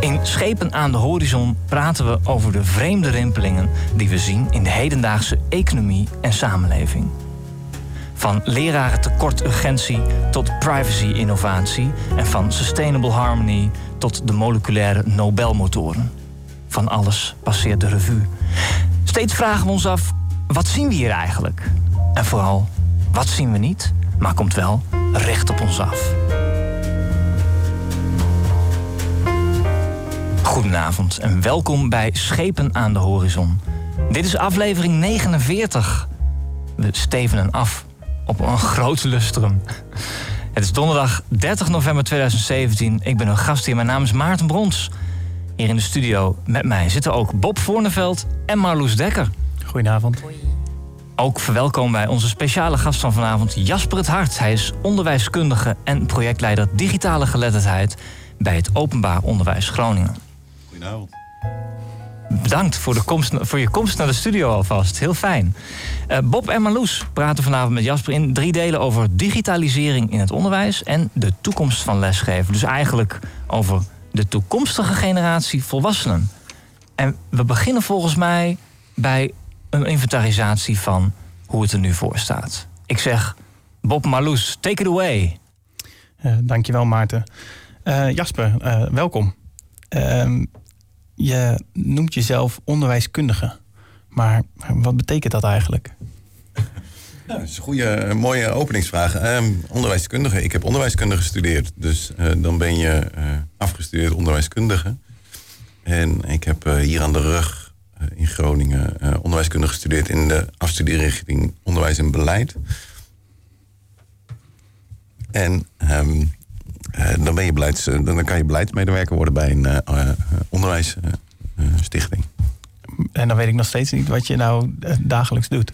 In Schepen aan de horizon praten we over de vreemde rimpelingen die we zien in de hedendaagse economie en samenleving. Van lerarentekort urgentie tot privacy-innovatie en van sustainable harmony tot de moleculaire Nobelmotoren. Van alles passeert de revue. Steeds vragen we ons af: wat zien we hier eigenlijk? En vooral, wat zien we niet, maar komt wel recht op ons af? Goedenavond en welkom bij Schepen aan de Horizon. Dit is aflevering 49. We stevenen af op een groot lustrum. Het is donderdag 30 november 2017. Ik ben een gast hier. Mijn naam is Maarten Brons. Hier in de studio met mij zitten ook Bob Voorneveld en Marloes Dekker. Goedenavond. Ook verwelkomen wij onze speciale gast van vanavond, Jasper het Hart. Hij is onderwijskundige en projectleider digitale geletterdheid bij het Openbaar Onderwijs Groningen. Goedenavond. Bedankt voor, de komst, voor je komst naar de studio alvast. Heel fijn. Uh, Bob en Marloes praten vanavond met Jasper in drie delen over digitalisering in het onderwijs en de toekomst van lesgeven. Dus eigenlijk over de toekomstige generatie volwassenen. En we beginnen volgens mij bij een inventarisatie van hoe het er nu voor staat. Ik zeg, Bob Marloes, take it away. Uh, dankjewel Maarten. Uh, Jasper, welkom. Ehm, je noemt jezelf onderwijskundige. Maar wat betekent dat eigenlijk? Nou, dat is een goede, mooie openingsvraag. Um, onderwijskundige. Ik heb onderwijskunde gestudeerd. Dus uh, dan ben je uh, afgestudeerd onderwijskundige. En ik heb uh, hier aan de rug in Groningen onderwijskunde gestudeerd in de afstudeerrichting onderwijs en beleid. En um, dan, ben je beleids, dan kan je beleidsmedewerker worden bij een onderwijsstichting. en dan weet ik nog steeds niet wat je nou dagelijks doet.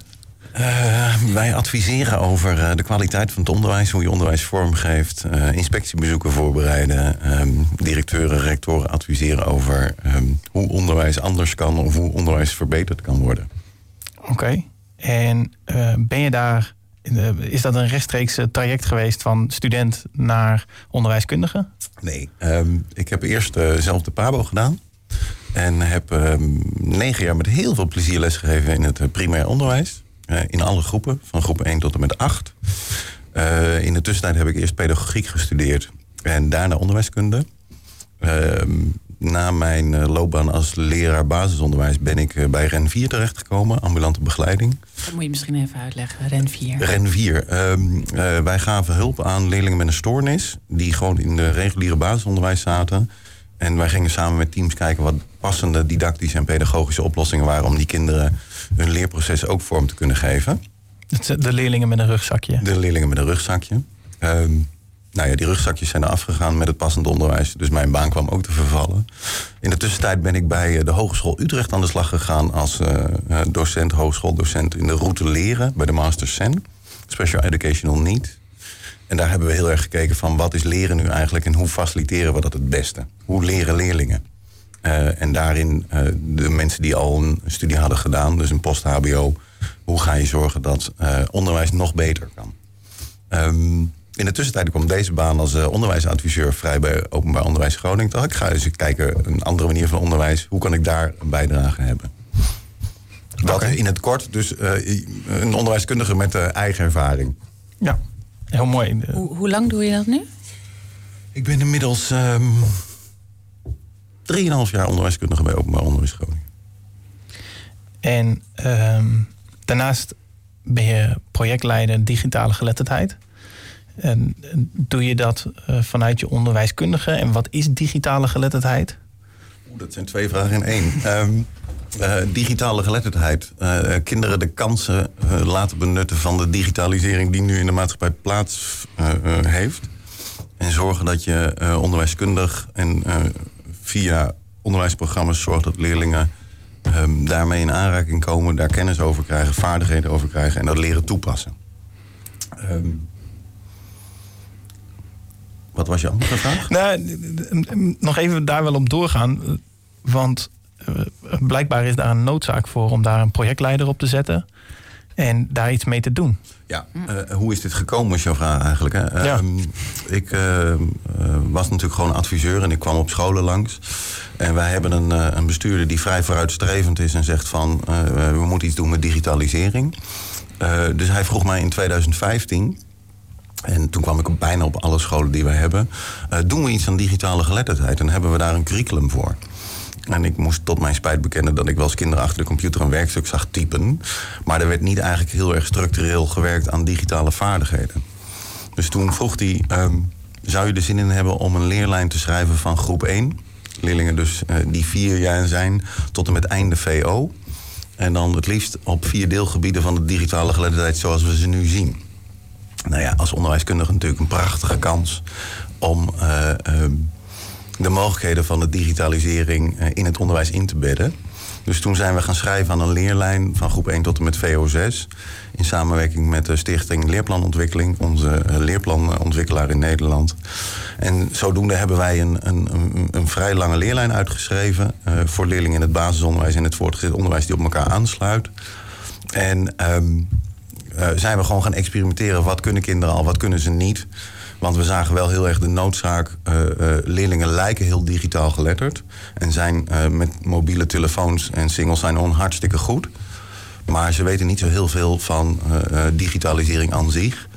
Uh, wij adviseren over uh, de kwaliteit van het onderwijs, hoe je onderwijs vormgeeft, uh, inspectiebezoeken voorbereiden, um, directeuren, rectoren adviseren over um, hoe onderwijs anders kan of hoe onderwijs verbeterd kan worden. Oké, okay. en ben je daar, is dat een rechtstreeks traject geweest van student naar onderwijskundige? Nee, um, ik heb eerst zelf de PABO gedaan. En heb negen jaar met heel veel plezier lesgegeven in het primair onderwijs. In alle groepen, van groep 1 tot en met 8. Uh, in de tussentijd heb ik eerst pedagogiek gestudeerd en daarna onderwijskunde. Uh, na mijn loopbaan als leraar basisonderwijs ben ik bij REN 4 terechtgekomen, ambulante begeleiding. Dat moet je misschien even uitleggen, REN 4. REN 4. wij gaven hulp aan leerlingen met een stoornis, die gewoon in de reguliere basisonderwijs zaten. En wij gingen samen met teams kijken wat passende didactische en pedagogische oplossingen waren om die kinderen hun leerproces ook vorm te kunnen geven. De leerlingen met een rugzakje. De leerlingen met een rugzakje. Um, nou ja, die rugzakjes zijn afgegaan met het passend onderwijs. Dus mijn baan kwam ook te vervallen. In de tussentijd ben ik bij de Hogeschool Utrecht aan de slag gegaan als uh, docent, hogeschooldocent in de route leren bij de Master SEN. Special Educational Need. En daar hebben we heel erg gekeken van wat is leren nu eigenlijk en hoe faciliteren we dat het beste? Hoe leren leerlingen? En daarin de mensen die al een studie hadden gedaan, dus een post-HBO, hoe ga je zorgen dat onderwijs nog beter kan? Um, in de tussentijd kwam deze baan als onderwijsadviseur vrij bij Openbaar Onderwijs Groningen. Ik ga eens kijken, een andere manier van onderwijs, hoe kan ik daar een bijdrage hebben? Dat okay. in het kort, dus een onderwijskundige met eigen ervaring. Ja, heel mooi. Hoe, hoe, lang doe je dat nu? Ik ben inmiddels. Um, 3,5 jaar onderwijskundige bij Openbaar Onderwijs Groningen. En um, daarnaast ben je projectleider digitale geletterdheid. En doe je dat uh, vanuit je onderwijskundige? En wat is digitale geletterdheid? Dat zijn twee vragen in één. um, uh, digitale geletterdheid. Uh, kinderen de kansen laten benutten van de digitalisering die nu in de maatschappij plaats heeft. En zorgen dat je onderwijskundig en via onderwijsprogramma's zorgt dat leerlingen ehm, daarmee in aanraking komen, daar kennis over krijgen, vaardigheden over krijgen en dat leren toepassen. Ehm, wat was je andere vraag? Nou, nog even daar wel op doorgaan. Want eh, blijkbaar is daar een noodzaak voor om daar een projectleider op te zetten. En daar iets mee te doen. Ja, uh, hoe is dit gekomen, was jouw vraag eigenlijk. Hè? Ja. Ehm, ik uh, was natuurlijk gewoon adviseur en ik kwam op scholen langs. En wij hebben een, een bestuurder die vrij vooruitstrevend is en zegt van we moeten iets doen met digitalisering. dus hij vroeg mij in 2015 en toen kwam ik bijna op alle scholen die we hebben. Uh, doen we iets aan digitale geletterdheid en hebben we daar een curriculum voor? En ik moest tot mijn spijt bekennen dat ik wel eens kinderen achter de computer een werkstuk zag typen. Maar er werd niet eigenlijk heel erg structureel gewerkt aan digitale vaardigheden. Dus toen vroeg hij: um, zou je er zin in hebben om een leerlijn te schrijven van groep 1? Leerlingen dus uh, die vier jaar zijn tot en met einde VO. En dan het liefst op vier deelgebieden van de digitale geletterdheid zoals we ze nu zien nou ja, als onderwijskundige natuurlijk een prachtige kans om uh, uh, de mogelijkheden van de digitalisering uh, in het onderwijs in te bedden. Dus toen zijn we gaan schrijven aan een leerlijn van groep 1 tot en met VO6. In samenwerking met de Stichting Leerplanontwikkeling, onze leerplanontwikkelaar in Nederland. En zodoende hebben wij een, een, een, vrij lange leerlijn uitgeschreven voor leerlingen in het basisonderwijs en het voortgezet onderwijs die op elkaar aansluit. En um, uh, zijn we gewoon gaan experimenteren. Wat kunnen kinderen al, wat kunnen ze niet? Want we zagen wel heel erg de noodzaak. Uh, uh, leerlingen lijken heel digitaal geletterd. En zijn met mobiele telefoons en single sign-on hartstikke goed. Maar ze weten niet zo heel veel van digitalisering aan zich.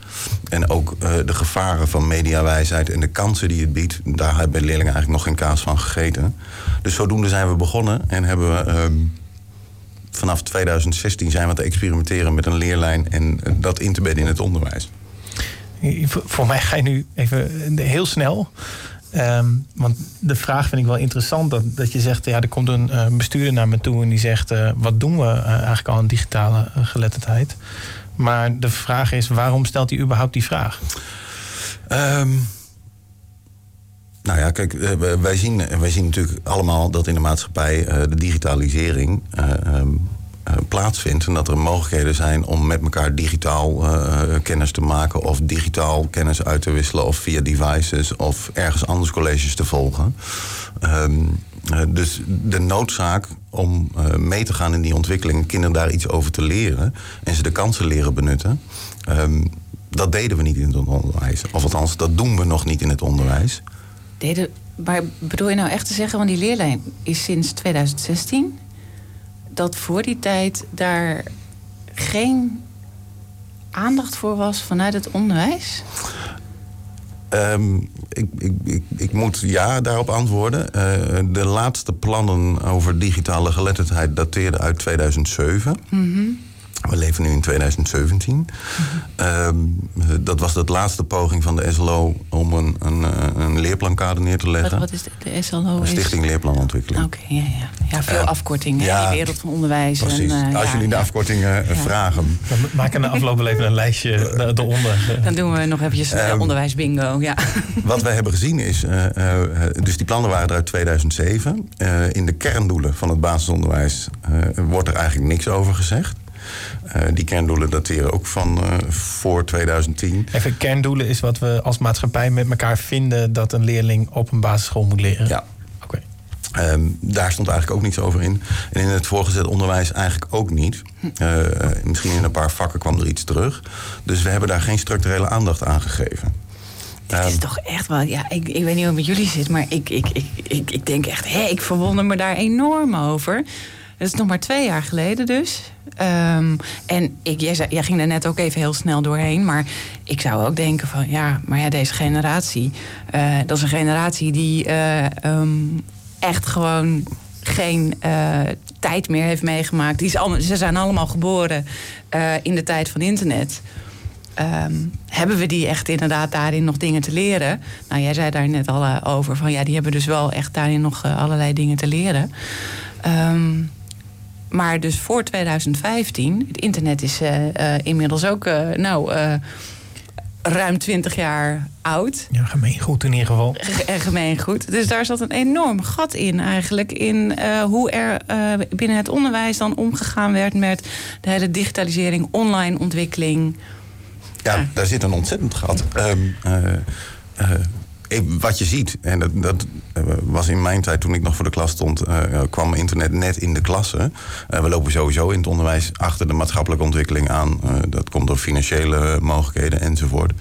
En ook de gevaren van mediawijsheid en de kansen die het biedt. Daar hebben leerlingen eigenlijk nog geen kaas van gegeten. Dus zodoende zijn we begonnen en hebben we ehm, vanaf 2016 zijn we te experimenteren met een leerlijn en dat in te bedden in het onderwijs. Voor mij ga je nu even heel snel. Um, want de vraag vind ik wel interessant. Dat, dat je zegt, ja, er komt een uh, bestuurder naar me toe en die zegt: uh, wat doen we uh, eigenlijk al aan digitale geletterdheid? Maar de vraag is: waarom stelt hij überhaupt die vraag? Um, nou ja, kijk, wij zien, wij zien natuurlijk allemaal dat in de maatschappij de digitalisering um, plaatsvindt. En dat er mogelijkheden zijn om met elkaar digitaal kennis te maken. Of digitaal kennis uit te wisselen. Of via devices. Of ergens anders colleges te volgen. Uh, dus de noodzaak om mee te gaan in die ontwikkeling. Kinderen daar iets over te leren. En ze de kansen leren benutten. Um, dat deden we niet in het onderwijs. Of althans, dat doen we nog niet in het onderwijs. Deden, maar bedoel je nou echt te zeggen, want die leerlijn is sinds 2016, dat voor die tijd daar geen aandacht voor was vanuit het onderwijs? Um, ik, ik, ik, ik, moet ja daarop antwoorden. Uh, de laatste plannen over digitale geletterdheid dateerden uit 2007. Mm -hmm. We leven nu in 2017. Mm-hmm. Um, dat was de laatste poging van de SLO om een, een, een leerplankader neer te leggen. Wat, wat is de, de SLO? De Stichting is... Leerplanontwikkeling. Oké, okay, ja, ja. ja, veel uh, afkortingen ja, in de wereld van onderwijs. Precies. En, uh, Als jullie de afkortingen vragen. Dan maken we afloop wel even een lijstje eronder. Dan doen we nog eventjes um, onderwijsbingo. Ja. Wat wij hebben gezien is, uh, dus die plannen waren er uit 2007. in de kerndoelen van het basisonderwijs wordt er eigenlijk niks over gezegd. Uh, die kerndoelen dateren ook van uh, voor 2010. Even kerndoelen is wat we als maatschappij met elkaar vinden dat een leerling op een basisschool moet leren. Ja. Oké. Okay. Um, daar stond eigenlijk ook niets over in. En in het voorgezet onderwijs eigenlijk ook niet. Uh, misschien in een paar vakken kwam er iets terug. Dus we hebben daar geen structurele aandacht aan gegeven. Het is toch echt wel, ja, ik, ik weet niet hoe het met jullie zit, maar ik, ik, ik, ik, ik denk echt, hé, ik verwonder me daar enorm over. Dat is nog maar twee jaar geleden dus. Um, en ik, jij, jij, ging daar net ook even heel snel doorheen. Maar ik zou ook denken van ja, maar ja, deze generatie. Uh, dat is een generatie die uh, um, echt gewoon geen uh, tijd meer heeft meegemaakt. Die is allemaal, ze zijn allemaal geboren in de tijd van internet. Um, hebben we die echt inderdaad daarin nog dingen te leren? Nou, jij zei daar net al over van ja, die hebben dus wel echt daarin nog allerlei dingen te leren. Um, maar dus voor 2015, het internet is uh, uh, inmiddels ook, uh, nou, ruim 20 jaar oud. Ja, gemeengoed in ieder geval. En gemeengoed. Dus daar zat een enorm gat in eigenlijk. In uh, hoe er uh, binnen het onderwijs dan omgegaan werd met de hele digitalisering, online ontwikkeling. Ja, ja. daar zit een ontzettend gat. Um, uh, wat je ziet, en dat, dat, was in mijn tijd toen ik nog voor de klas stond, uh, kwam internet net in de klassen. Uh, we lopen sowieso in het onderwijs achter de maatschappelijke ontwikkeling aan. Uh, dat komt door financiële mogelijkheden enzovoort.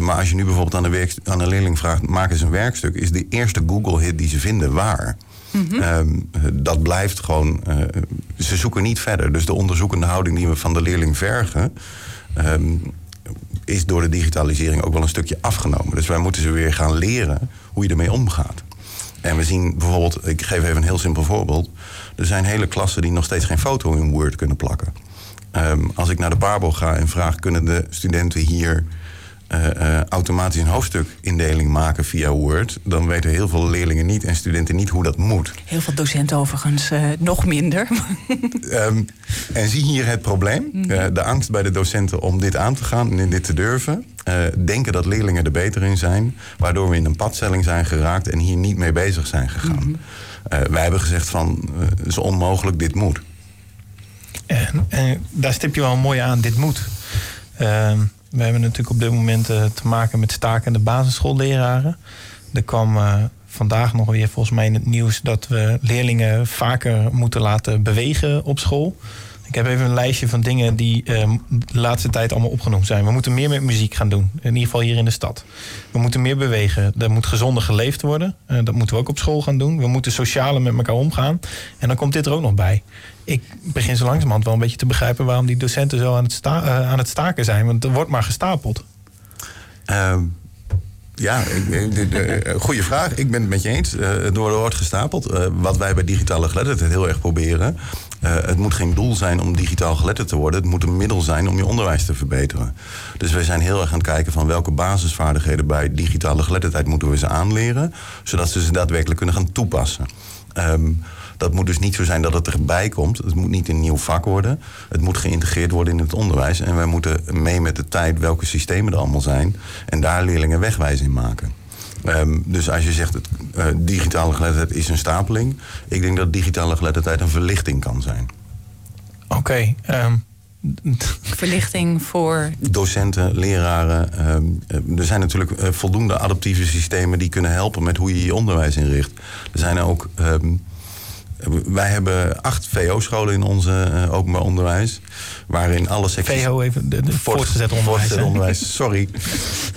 maar als je nu bijvoorbeeld aan de, werk, aan de leerling vraagt, maak eens een werkstuk, is de eerste Google-hit die ze vinden waar? Mm-hmm. Um, dat blijft gewoon. ze zoeken niet verder. Dus de onderzoekende houding die we van de leerling vergen. Um, is door de digitalisering ook wel een stukje afgenomen. Dus wij moeten ze weer gaan leren hoe je ermee omgaat. En we zien bijvoorbeeld, ik geef even een heel simpel voorbeeld. Er zijn hele klassen die nog steeds geen foto in Word kunnen plakken. Um, als ik naar de Barbel ga en vraag, kunnen de studenten hier uh, uh, automatisch een hoofdstukindeling maken via Word, dan weten heel veel leerlingen niet en studenten niet hoe dat moet. Heel veel docenten overigens uh, nog minder. um, en zie hier het probleem. -hmm. de angst bij de docenten om dit aan te gaan en dit te durven. denken dat leerlingen er beter in zijn, waardoor we in een padstelling zijn geraakt en hier niet mee bezig zijn gegaan. Mm -hmm. wij hebben gezegd van, het is onmogelijk, dit moet. En, en daar stip je wel mooi aan, dit moet. Ehm, we hebben natuurlijk op dit moment uh, te maken met stakende basisschoolleraren. Er kwam uh, vandaag nog weer volgens mij in het nieuws dat we leerlingen vaker moeten laten bewegen op school. Ik heb even een lijstje van dingen die uh, de laatste tijd allemaal opgenoemd zijn. We moeten meer met muziek gaan doen. In ieder geval hier in de stad. We moeten meer bewegen. Er moet gezonder geleefd worden. Uh, dat moeten we ook op school gaan doen. We moeten socialer met elkaar omgaan. En dan komt dit er ook nog bij. Ik begin zo langzamerhand wel een beetje te begrijpen waarom die docenten zo aan het, uh, aan het staken zijn. Want er wordt maar gestapeld. Um. Ja, goede vraag. Ik ben het met je eens. Uh, wordt gestapeld. Wat wij bij digitale geletterdheid heel erg proberen. Uh, het moet geen doel zijn om digitaal geletterd te worden. Het moet een middel zijn om je onderwijs te verbeteren. Dus wij zijn heel erg aan het kijken van welke basisvaardigheden bij digitale geletterdheid moeten we ze aanleren. Zodat ze ze daadwerkelijk kunnen gaan toepassen. Um, dat moet dus niet zo zijn dat het erbij komt. Het moet niet een nieuw vak worden. Het moet geïntegreerd worden in het onderwijs. En wij moeten mee met de tijd welke systemen er allemaal zijn. En daar leerlingen wegwijs in maken. Um, dus als je zegt het, uh, digitale geletterdheid is een stapeling. Ik denk dat digitale geletterdheid een verlichting kan zijn. Oké. Okay, um... Verlichting voor. Docenten, leraren. Um, er zijn natuurlijk uh, voldoende adaptieve systemen die kunnen helpen met hoe je je onderwijs inricht. Er zijn ook. Um, wij hebben acht VO-scholen in onze uh, openbaar onderwijs. Waarin alle secties... VO even, de, de voortgezet onderwijs. Voortgezet onderwijs, sorry.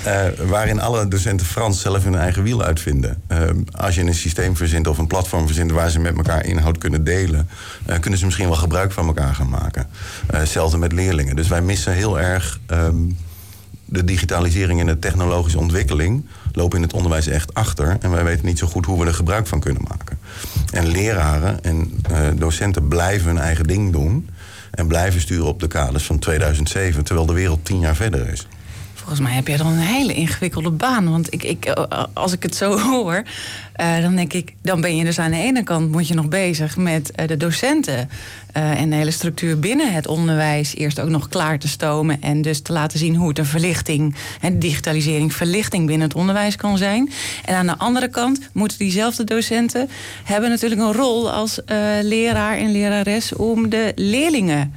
Uh, waarin alle docenten Frans zelf hun eigen wiel uitvinden. Uh, als je een systeem verzint of een platform verzint... waar ze met elkaar inhoud kunnen delen... kunnen ze misschien wel gebruik van elkaar gaan maken. hetzelfde met leerlingen. Dus wij missen heel erg... Um, de digitalisering en de technologische ontwikkeling lopen in het onderwijs echt achter. En wij weten niet zo goed hoe we er gebruik van kunnen maken. En leraren en uh, docenten blijven hun eigen ding doen. En blijven sturen op de kaders van 2007, terwijl de wereld tien jaar verder is. Volgens mij heb jij dan een hele ingewikkelde baan. Want ik, ik, als ik het zo hoor, uh, dan denk ik, dan ben je dus aan de ene kant moet je nog bezig met uh, de docenten. En de hele structuur binnen het onderwijs eerst ook nog klaar te stomen. En dus te laten zien hoe het een verlichting en digitalisering verlichting binnen het onderwijs kan zijn. En aan de andere kant moeten diezelfde docenten hebben natuurlijk een rol als leraar en lerares om de leerlingen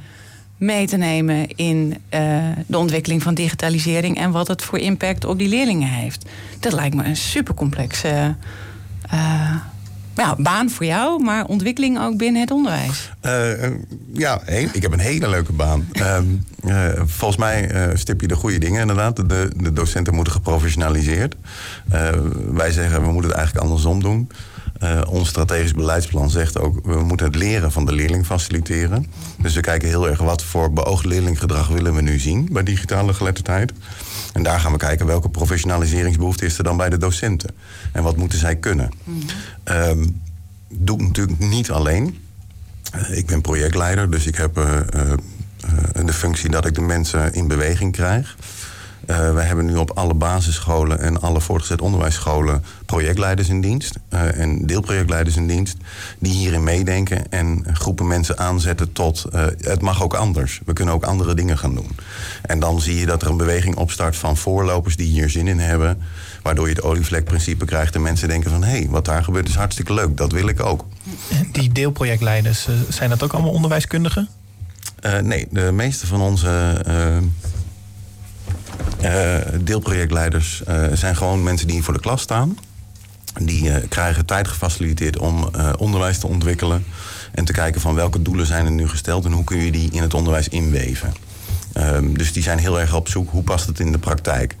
mee te nemen in uh, de ontwikkeling van digitalisering en wat het voor impact op die leerlingen heeft. Dat lijkt me een supercomplexe uh, ja, baan voor jou, maar ontwikkeling ook binnen het onderwijs. Uh, ja, ik heb een hele leuke baan. volgens mij stip je de goede dingen inderdaad. De, de docenten moeten geprofessionaliseerd. wij zeggen we moeten het eigenlijk andersom doen. Uh, ons strategisch beleidsplan zegt ook... we moeten het leren van de leerling faciliteren. Dus we kijken heel erg wat voor beoogd leerlinggedrag... willen we nu zien bij digitale geletterdheid. En daar gaan we kijken welke professionaliseringsbehoefte is er dan bij de docenten. En wat moeten zij kunnen. Mm -hmm. um, doe ik natuurlijk niet alleen. Uh, ik ben projectleider, dus ik heb uh, de functie dat ik de mensen in beweging krijg. Uh, we hebben nu op alle basisscholen en alle voortgezet onderwijsscholen projectleiders in dienst uh, en deelprojectleiders in dienst die hierin meedenken en groepen mensen aanzetten tot uh, het mag ook anders. We kunnen ook andere dingen gaan doen. En dan zie je dat er een beweging opstart van voorlopers die hier zin in hebben, waardoor je het olievlekprincipe krijgt en mensen denken van hé, hey, wat daar gebeurt is hartstikke leuk, dat wil ik ook. Die deelprojectleiders, zijn dat ook allemaal onderwijskundigen? nee, de meeste van onze deelprojectleiders uh, zijn gewoon mensen die voor de klas staan. Die uh, krijgen tijd gefaciliteerd om onderwijs te ontwikkelen. En te kijken van welke doelen zijn er nu gesteld en hoe kun je die in het onderwijs inweven. Ehm, dus die zijn heel erg op zoek hoe past het in de praktijk.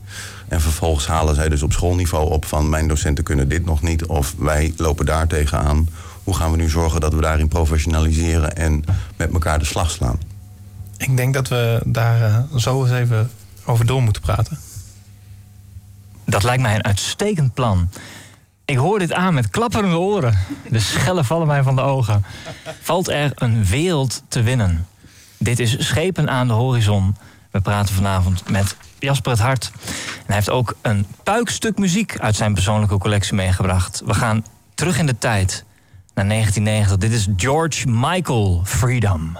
En vervolgens halen zij dus op schoolniveau op van mijn docenten kunnen dit nog niet of wij lopen daar tegenaan. Hoe gaan we nu zorgen dat we daarin professionaliseren en met elkaar de slag slaan? Ik denk dat we daar zo eens even over door moeten praten? Dat lijkt mij een uitstekend plan. Ik hoor dit aan met klapperende oren. De schellen vallen mij van de ogen. Valt er een wereld te winnen? Dit is Schepen aan de horizon. We praten vanavond met Jasper het Hart. En hij heeft ook een puikstuk muziek uit zijn persoonlijke collectie meegebracht. We gaan terug in de tijd naar 1990. Dit is George Michael Freedom.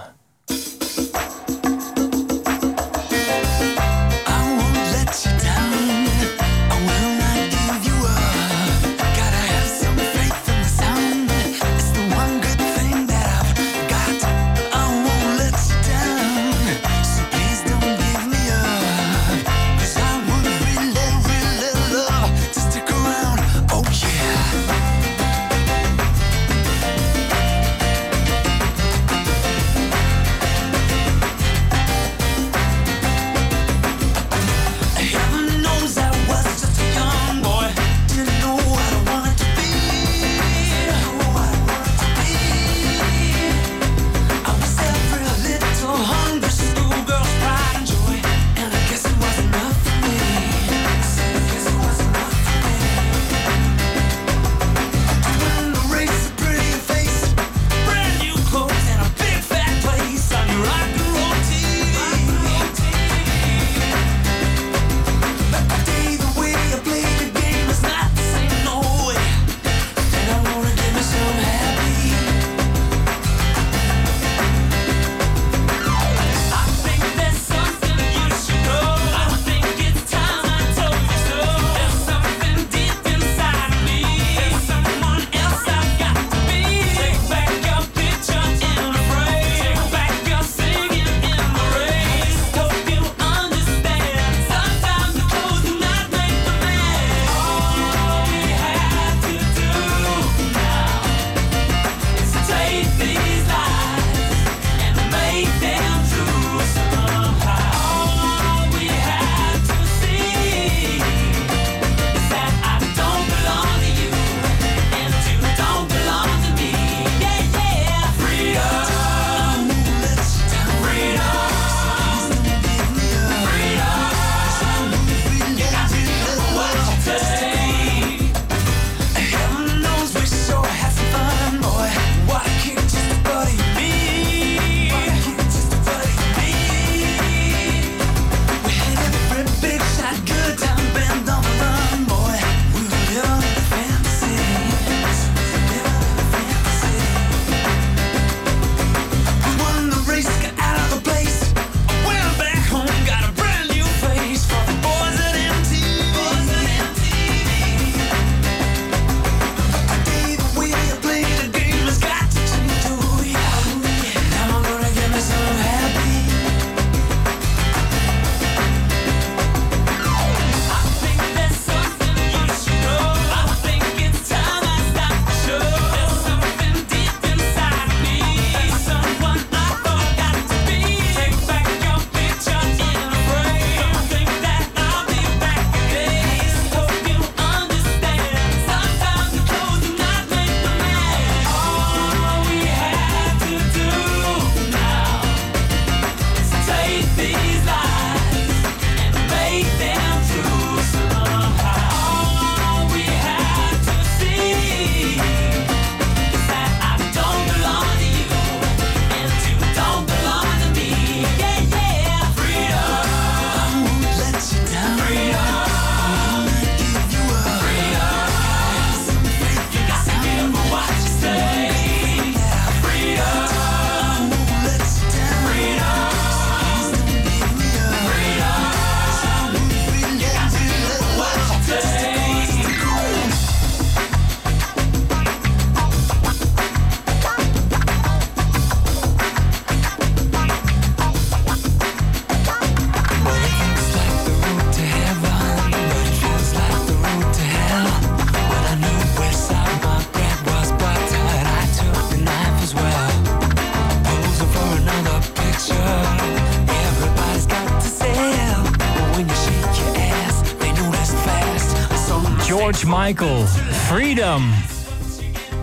Michael, Freedom.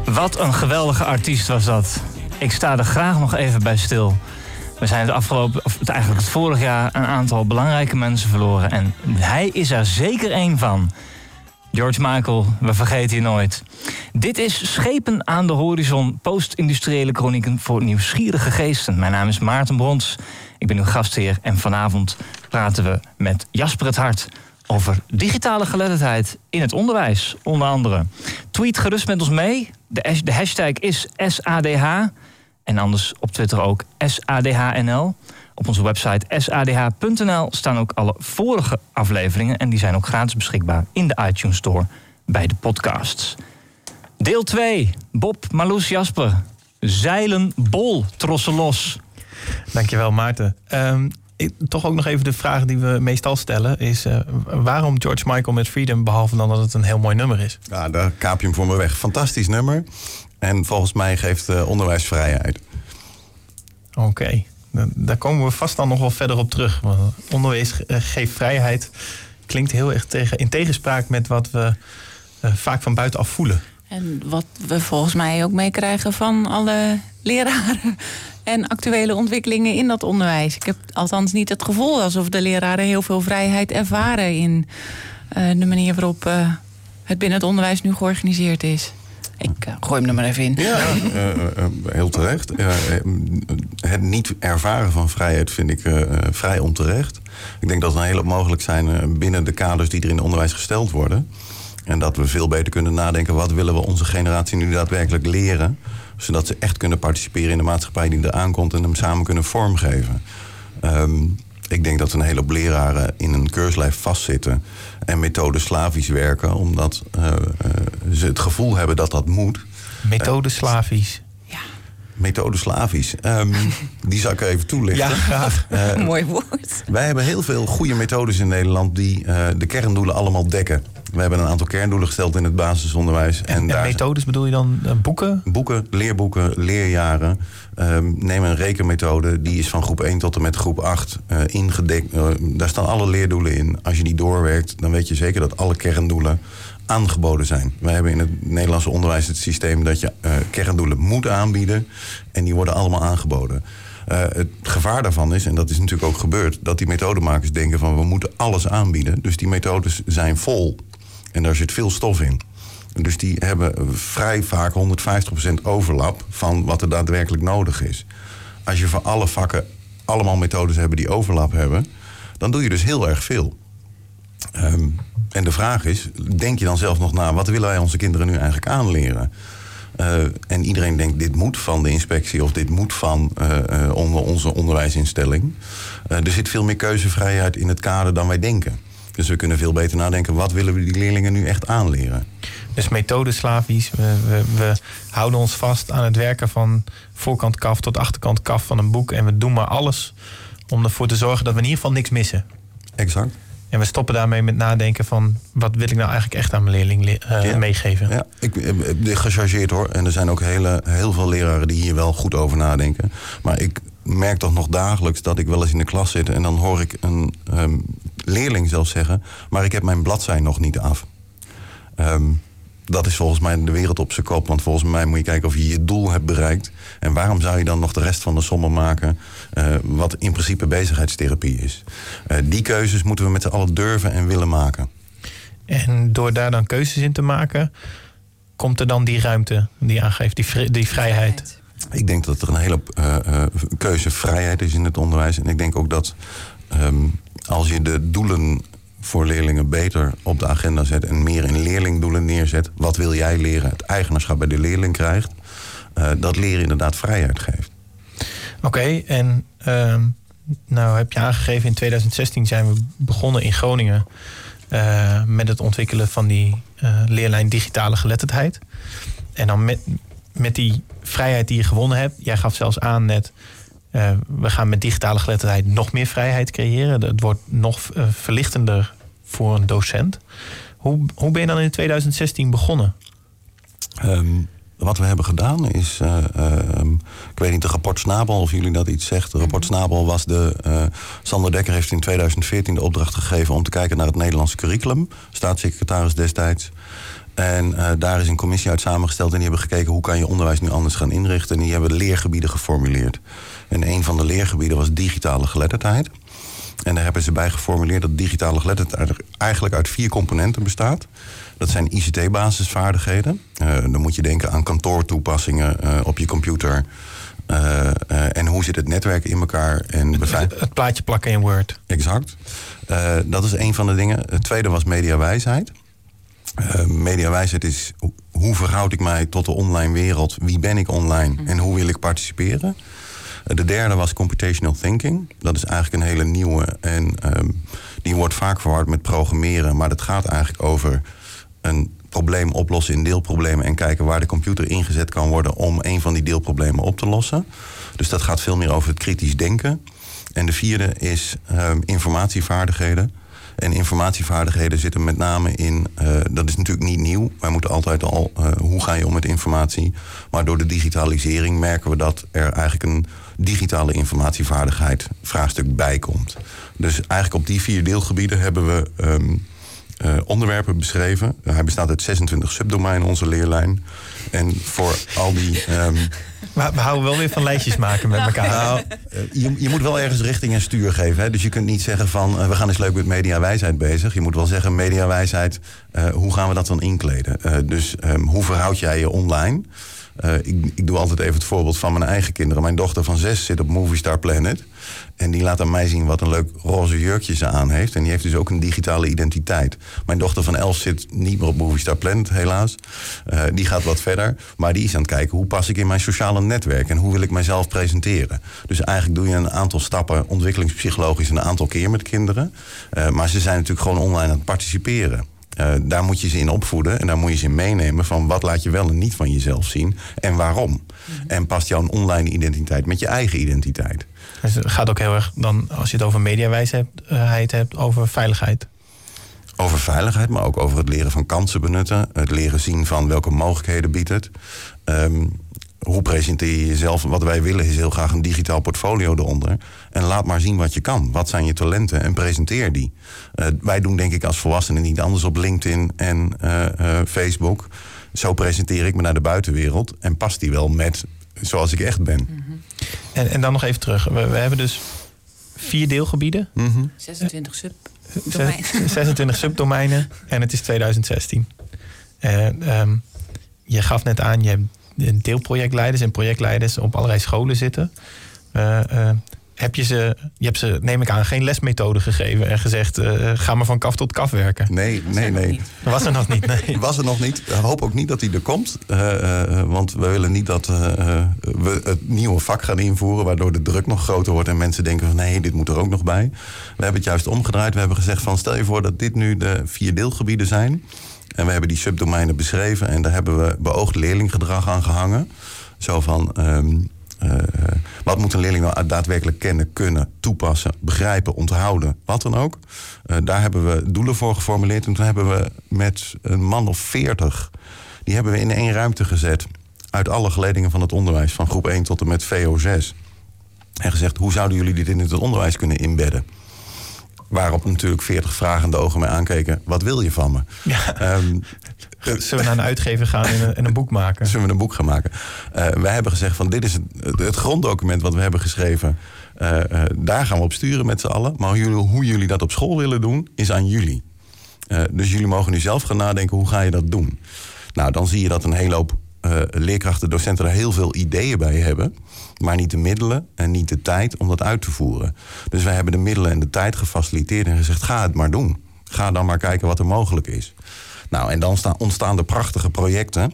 Wat een geweldige artiest was dat. Ik sta er graag nog even bij stil. We zijn het afgelopen, of eigenlijk het vorig jaar, een aantal belangrijke mensen verloren. En hij is er zeker één van. George Michael, we vergeten je nooit. Dit is Schepen aan de Horizon, post-industriële chronieken voor nieuwsgierige geesten. Mijn naam is Maarten Brons, ik ben uw gastheer en vanavond praten we met Jasper het Hart over digitale geletterdheid in het onderwijs, onder andere. Tweet gerust met ons mee. De, de hashtag is SADH. En anders op Twitter ook SADHNL. Op onze website sadh.nl staan ook alle vorige afleveringen. En die zijn ook gratis beschikbaar in de iTunes Store bij de podcasts. Deel 2. Bob, Marloes, Jasper. Zeilen, bol, trossen los. Dankjewel Maarten. Um, ik, toch ook nog even de vraag die we meestal stellen is... Uh, waarom George Michael met Freedom, behalve dan dat het een heel mooi nummer is? Ja, daar kaap je hem voor me weg. Fantastisch nummer. En volgens mij geeft uh, onderwijs vrijheid. Oké, okay. daar komen we vast dan nog wel verder op terug. Want onderwijs eh, geeft vrijheid klinkt heel erg tegen, in tegenspraak met wat we uh, vaak van buitenaf voelen. En wat we volgens mij ook meekrijgen van alle leraren en actuele ontwikkelingen in dat onderwijs. Ik heb althans niet het gevoel alsof de leraren heel veel vrijheid ervaren in uh, de manier waarop uh, het binnen het onderwijs nu georganiseerd is. Ik uh, gooi hem er maar even in. Ja, heel terecht. het niet ervaren van vrijheid vind ik vrij onterecht. Ik denk dat er een hele hoop mogelijk zijn binnen de kaders die er in het onderwijs gesteld worden. En dat we veel beter kunnen nadenken wat willen we onze generatie nu daadwerkelijk leren zodat ze echt kunnen participeren in de maatschappij die er aankomt en hem samen kunnen vormgeven. Um, ik denk dat een hele hoop leraren in een keurslijf vastzitten en methode slavisch werken, omdat uh, uh, ze het gevoel hebben dat dat moet. Methode slavisch. Ja. Methode slavisch. Um, die zal ik even toelichten. Ja, graag. Uh, Mooi woord. Wij hebben heel veel goede methodes in Nederland die de kerndoelen allemaal dekken. We hebben een aantal kerndoelen gesteld in het basisonderwijs. En, en, en methodes bedoel je dan uh, boeken? Boeken, leerboeken, leerjaren. Um, neem een rekenmethode, die is van groep 1 tot en met groep 8 uh, ingedekt. Uh, daar staan alle leerdoelen in. Als je die doorwerkt, dan weet je zeker dat alle kerndoelen aangeboden zijn. We hebben in het Nederlandse onderwijs het systeem dat je uh, kerndoelen moet aanbieden. En die worden allemaal aangeboden. Uh, het gevaar daarvan is, en dat is natuurlijk ook gebeurd, dat die methodemakers denken van we moeten alles aanbieden. Dus die methodes zijn vol. En daar zit veel stof in. Dus die hebben vrij vaak 150% overlap van wat er daadwerkelijk nodig is. Als je voor alle vakken allemaal methodes hebt die overlap hebben, dan doe je dus heel erg veel. Um, en de vraag is, denk je dan zelf nog na, wat willen wij onze kinderen nu eigenlijk aanleren? Uh, en iedereen denkt, dit moet van de inspectie of dit moet van uh, uh, onze onderwijsinstelling. er zit veel meer keuzevrijheid in het kader dan wij denken. Dus we kunnen veel beter nadenken, wat willen we die leerlingen nu echt aanleren? Dus methodeslavisch. We, we, we, houden ons vast aan het werken van voorkant kaf tot achterkant kaf van een boek. En we doen maar alles om ervoor te zorgen dat we in ieder geval niks missen. Exact. En we stoppen daarmee met nadenken van... wat wil ik nou eigenlijk echt aan mijn leerling uh, ja. meegeven? Ja, ik, ik gechargeerd hoor. En er zijn ook hele, heel veel leraren die hier wel goed over nadenken. Maar ik merk toch nog dagelijks dat ik wel eens in de klas zit... en dan hoor ik een um, leerling zelfs zeggen... maar ik heb mijn bladzij nog niet af. Um, dat is volgens mij de wereld op zijn kop. Want volgens mij moet je kijken of je je doel hebt bereikt. En waarom zou je dan nog de rest van de sommen maken... Uh, wat in principe bezigheidstherapie is. Uh, die keuzes moeten we met z'n allen durven en willen maken. En door daar dan keuzes in te maken... komt er dan die ruimte die aangeeft, die, vri die vrijheid... Ik denk dat er een hele uh, keuzevrijheid is in het onderwijs. En ik denk ook dat um, als je de doelen voor leerlingen beter op de agenda zet en meer in leerlingdoelen neerzet. Wat wil jij leren? Het eigenaarschap bij de leerling krijgt. Uh, dat leren inderdaad vrijheid geeft. Oké, en uh, nou heb je aangegeven in 2016 zijn we begonnen in Groningen met het ontwikkelen van die leerlijn digitale geletterdheid. En dan met, met die vrijheid die je gewonnen hebt, jij gaf zelfs aan net. Uh, we gaan met digitale geletterdheid nog meer vrijheid creëren. Het wordt nog uh, verlichtender voor een docent. Hoe, hoe ben je dan in 2016 begonnen? Um, wat we hebben gedaan is uh, Ik weet niet, de rapport Snabel, of jullie dat iets zegt. De rapport Mhm. Snabel was de... eh, Sander Dekker heeft in 2014 de opdracht gegeven... om te kijken naar het Nederlandse curriculum. Staatssecretaris destijds. En eh, daar is een commissie uit samengesteld... en die hebben gekeken hoe kan je onderwijs nu anders gaan inrichten. En die hebben leergebieden geformuleerd. En een van de leergebieden was digitale geletterdheid. En daar hebben ze bij geformuleerd dat digitale geletterdheid eigenlijk uit vier componenten bestaat. Dat zijn ICT-basisvaardigheden. Eh, dan moet je denken aan kantoortoepassingen eh, op je computer. En hoe zit het netwerk in elkaar? En beveiliging. Het plaatje plakken in Word. Exact. Dat is een van de dingen. Het tweede was mediawijsheid. Uh, mediawijsheid is ho- hoe verhoud ik mij tot de online wereld? Wie ben ik online en hoe wil ik participeren? Eh, de derde was computational thinking. Dat is eigenlijk een hele nieuwe en ehm, die wordt vaak verward met programmeren. Maar dat gaat eigenlijk over een probleem oplossen in deelproblemen en kijken waar de computer ingezet kan worden om een van die deelproblemen op te lossen. Dus dat gaat veel meer over het kritisch denken. En de vierde is ehm, informatievaardigheden. En informatievaardigheden zitten met name in, eh, dat is natuurlijk niet nieuw. Wij moeten altijd al, eh, hoe ga je om met informatie? Maar door de digitalisering merken we dat er eigenlijk een digitale informatievaardigheid vraagstuk bij komt. Dus eigenlijk op die vier deelgebieden hebben we ehm, eh, onderwerpen beschreven. Hij bestaat uit 26 subdomeinen, onze leerlijn. En voor al die. ehm, Maar we houden wel weer van lijstjes maken met elkaar. nou, eh, je, je moet wel ergens richting en stuur geven. Hè? Dus je kunt niet zeggen van eh, we gaan eens leuk met mediawijsheid bezig. Je moet wel zeggen mediawijsheid, eh hoe gaan we dat dan inkleden? Dus ehm, hoe verhoud jij je online? Ik, ik doe altijd even het voorbeeld van mijn eigen kinderen. Mijn dochter van zes zit op Movie Star Planet. En die laat aan mij zien wat een leuk roze jurkje ze aan heeft. En die heeft dus ook een digitale identiteit. Mijn dochter van elf zit niet meer op Movie Star Planet, helaas. Eh, die gaat wat verder. Maar die is aan het kijken hoe pas ik in mijn sociale netwerk. En hoe wil ik mijzelf presenteren. Dus eigenlijk doe je een aantal stappen ontwikkelingspsychologisch een aantal keer met kinderen. Eh, maar ze zijn natuurlijk gewoon online aan het participeren. Eh, daar moet je ze in opvoeden en daar moet je ze in meenemen van wat laat je wel en niet van jezelf zien en waarom. En past jouw online identiteit met je eigen identiteit. Het gaat ook heel erg dan, als je het over mediawijsheid hebt, over veiligheid. Over veiligheid, maar ook over het leren van kansen benutten. Het leren zien van welke mogelijkheden biedt het. Ehm, hoe presenteer je jezelf? Wat wij willen is heel graag een digitaal portfolio eronder. En laat maar zien wat je kan. Wat zijn je talenten? En presenteer die. Eh, wij doen denk ik als volwassenen niet anders op LinkedIn en eh, eh, Facebook. Zo presenteer ik me naar de buitenwereld. En past die wel met zoals ik echt ben. En, en dan nog even terug. We, we hebben dus vier deelgebieden. Mhm. 26 sub. Zes- 26 subdomeinen en het is 2016. En, ehm, je gaf net aan, je hebt deelprojectleiders en projectleiders op allerlei scholen zitten. Eh, eh, heb je ze, je hebt ze, neem ik aan, geen lesmethode gegeven en gezegd: eh, ga maar van kaf tot kaf werken? Nee, nee, nee. Dat was er nog niet. Nee. Was er nog niet. Ik hoop ook niet dat hij er komt. Eh, eh, want we willen niet dat we het nieuwe vak gaan invoeren... waardoor de druk nog groter wordt en mensen denken van... nee, dit moet er ook nog bij. We hebben het juist omgedraaid. We hebben gezegd van stel je voor dat dit nu de vier deelgebieden zijn... en we hebben die subdomeinen beschreven... en daar hebben we beoogd leerlinggedrag aan gehangen. Zo van... ehm, eh, wat moet een leerling nou daadwerkelijk kennen, kunnen, toepassen, begrijpen, onthouden, wat dan ook. Eh, daar hebben we doelen voor geformuleerd. En toen hebben we met een man of veertig, die hebben we in één ruimte gezet. Uit alle geledingen van het onderwijs, van groep 1 tot en met VO6. En gezegd, hoe zouden jullie dit in het onderwijs kunnen inbedden? Waarop natuurlijk veertig vragende ogen mij aankeken. Wat wil je van me? Ja. Ehm, Zullen we naar een uitgever gaan en een, en een boek maken? Zullen we een boek gaan maken? Eh, wij hebben gezegd van dit is het, het gronddocument wat we hebben geschreven. Eh, eh, daar gaan we op sturen met z'n allen. Maar hoe jullie, hoe jullie dat op school willen doen, is aan jullie. Dus jullie mogen nu zelf gaan nadenken, hoe ga je dat doen? Nou, dan zie je dat een hele hoop leerkrachten, docenten er heel veel ideeën bij hebben. Maar niet de middelen en niet de tijd om dat uit te voeren. Dus wij hebben de middelen en de tijd gefaciliteerd en gezegd, ga het maar doen. Ga dan maar kijken wat er mogelijk is. Nou, en dan staan, ontstaan de prachtige projecten.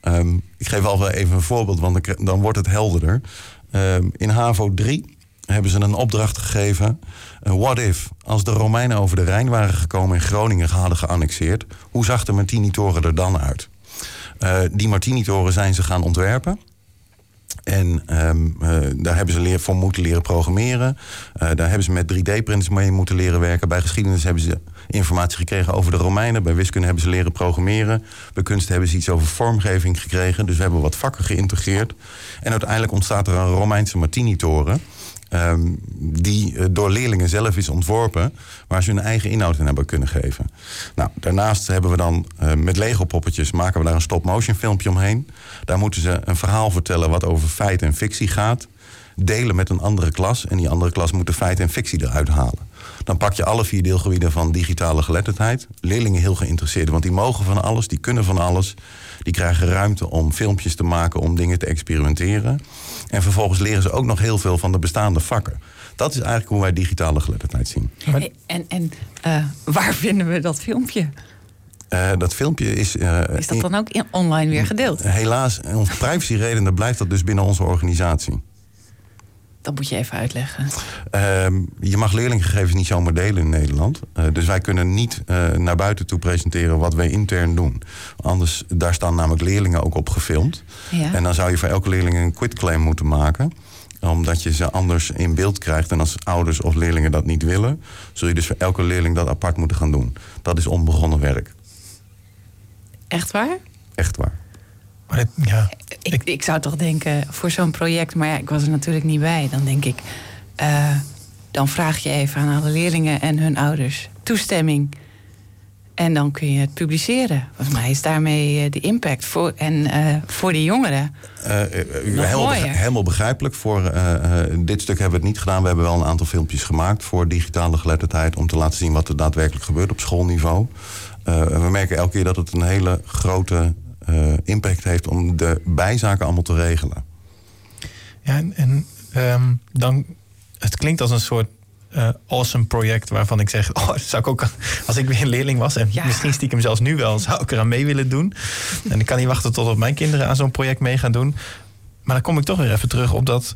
Ehm, ik geef al wel even een voorbeeld, want dan, wordt het helderder. Ehm, in HAVO 3 hebben ze een opdracht gegeven. what if, als de Romeinen over de Rijn waren gekomen en Groningen hadden geannexeerd... hoe zag de Martini-toren er dan uit? Eh, die Martini-toren zijn ze gaan ontwerpen. En ehm, eh, daar hebben ze leer, voor moeten leren programmeren. Eh, daar hebben ze met 3D-printers mee moeten leren werken. Bij geschiedenis hebben ze informatie gekregen over de Romeinen. Bij wiskunde hebben ze leren programmeren. Bij kunst hebben ze iets over vormgeving gekregen. Dus we hebben wat vakken geïntegreerd. En uiteindelijk ontstaat er een Romeinse Martini-toren. Ehm, die eh, door leerlingen zelf is ontworpen, waar ze hun eigen inhoud in hebben kunnen geven. Nou, daarnaast hebben we dan uh, met Lego-poppetjes maken we daar een stop-motion filmpje omheen. Daar moeten ze een verhaal vertellen wat over feit en fictie gaat. Delen met een andere klas en die andere klas moet de feit en fictie eruit halen. Dan pak je alle vier deelgebieden van digitale geletterdheid. Leerlingen heel geïnteresseerd, want die mogen van alles, die kunnen van alles. Die krijgen ruimte om filmpjes te maken, om dingen te experimenteren. En vervolgens leren ze ook nog heel veel van de bestaande vakken. Dat is eigenlijk hoe wij digitale geletterdheid zien. En, en uh, waar vinden we dat filmpje? Uh, dat filmpje is. Uh, is dat dan ook in, online weer gedeeld? Helaas, om privacyredenen blijft dat dus binnen onze organisatie. Dat moet je even uitleggen. Uh, je mag leerlinggegevens niet zomaar delen in Nederland. Uh, dus wij kunnen niet uh, naar buiten toe presenteren wat wij intern doen. Anders, daar staan namelijk leerlingen ook op gefilmd. Ja. En dan zou je voor elke leerling een quitclaim moeten maken omdat je ze anders in beeld krijgt. En als ouders of leerlingen dat niet willen, zul je dus voor elke leerling dat apart moeten gaan doen. Dat is onbegonnen werk. Echt waar? Echt waar. Maar ja, ik, ik, zou toch denken, voor zo'n project, maar ja, ik was er natuurlijk niet bij. Dan denk ik, uh, dan vraag je even aan alle leerlingen en hun ouders toestemming. En dan kun je het publiceren. Volgens mij is daarmee de impact voor, en, uh, voor de jongeren. Uh, helemaal, helemaal, begrijpelijk. Voor dit stuk hebben we het niet gedaan. We hebben wel een aantal filmpjes gemaakt voor digitale geletterdheid. om te laten zien wat er daadwerkelijk gebeurt op schoolniveau. we merken elke keer dat het een hele grote uh, impact heeft om de bijzaken allemaal te regelen. Ja, en, en um, dan, het klinkt als een soort uh, awesome project waarvan ik zeg, oh, zou ik ook als ik weer een leerling was en ja. misschien stiekem zelfs nu wel, zou ik eraan mee willen doen. En ik kan niet wachten tot mijn kinderen aan zo'n project mee gaan doen. Maar dan kom ik toch weer even terug op dat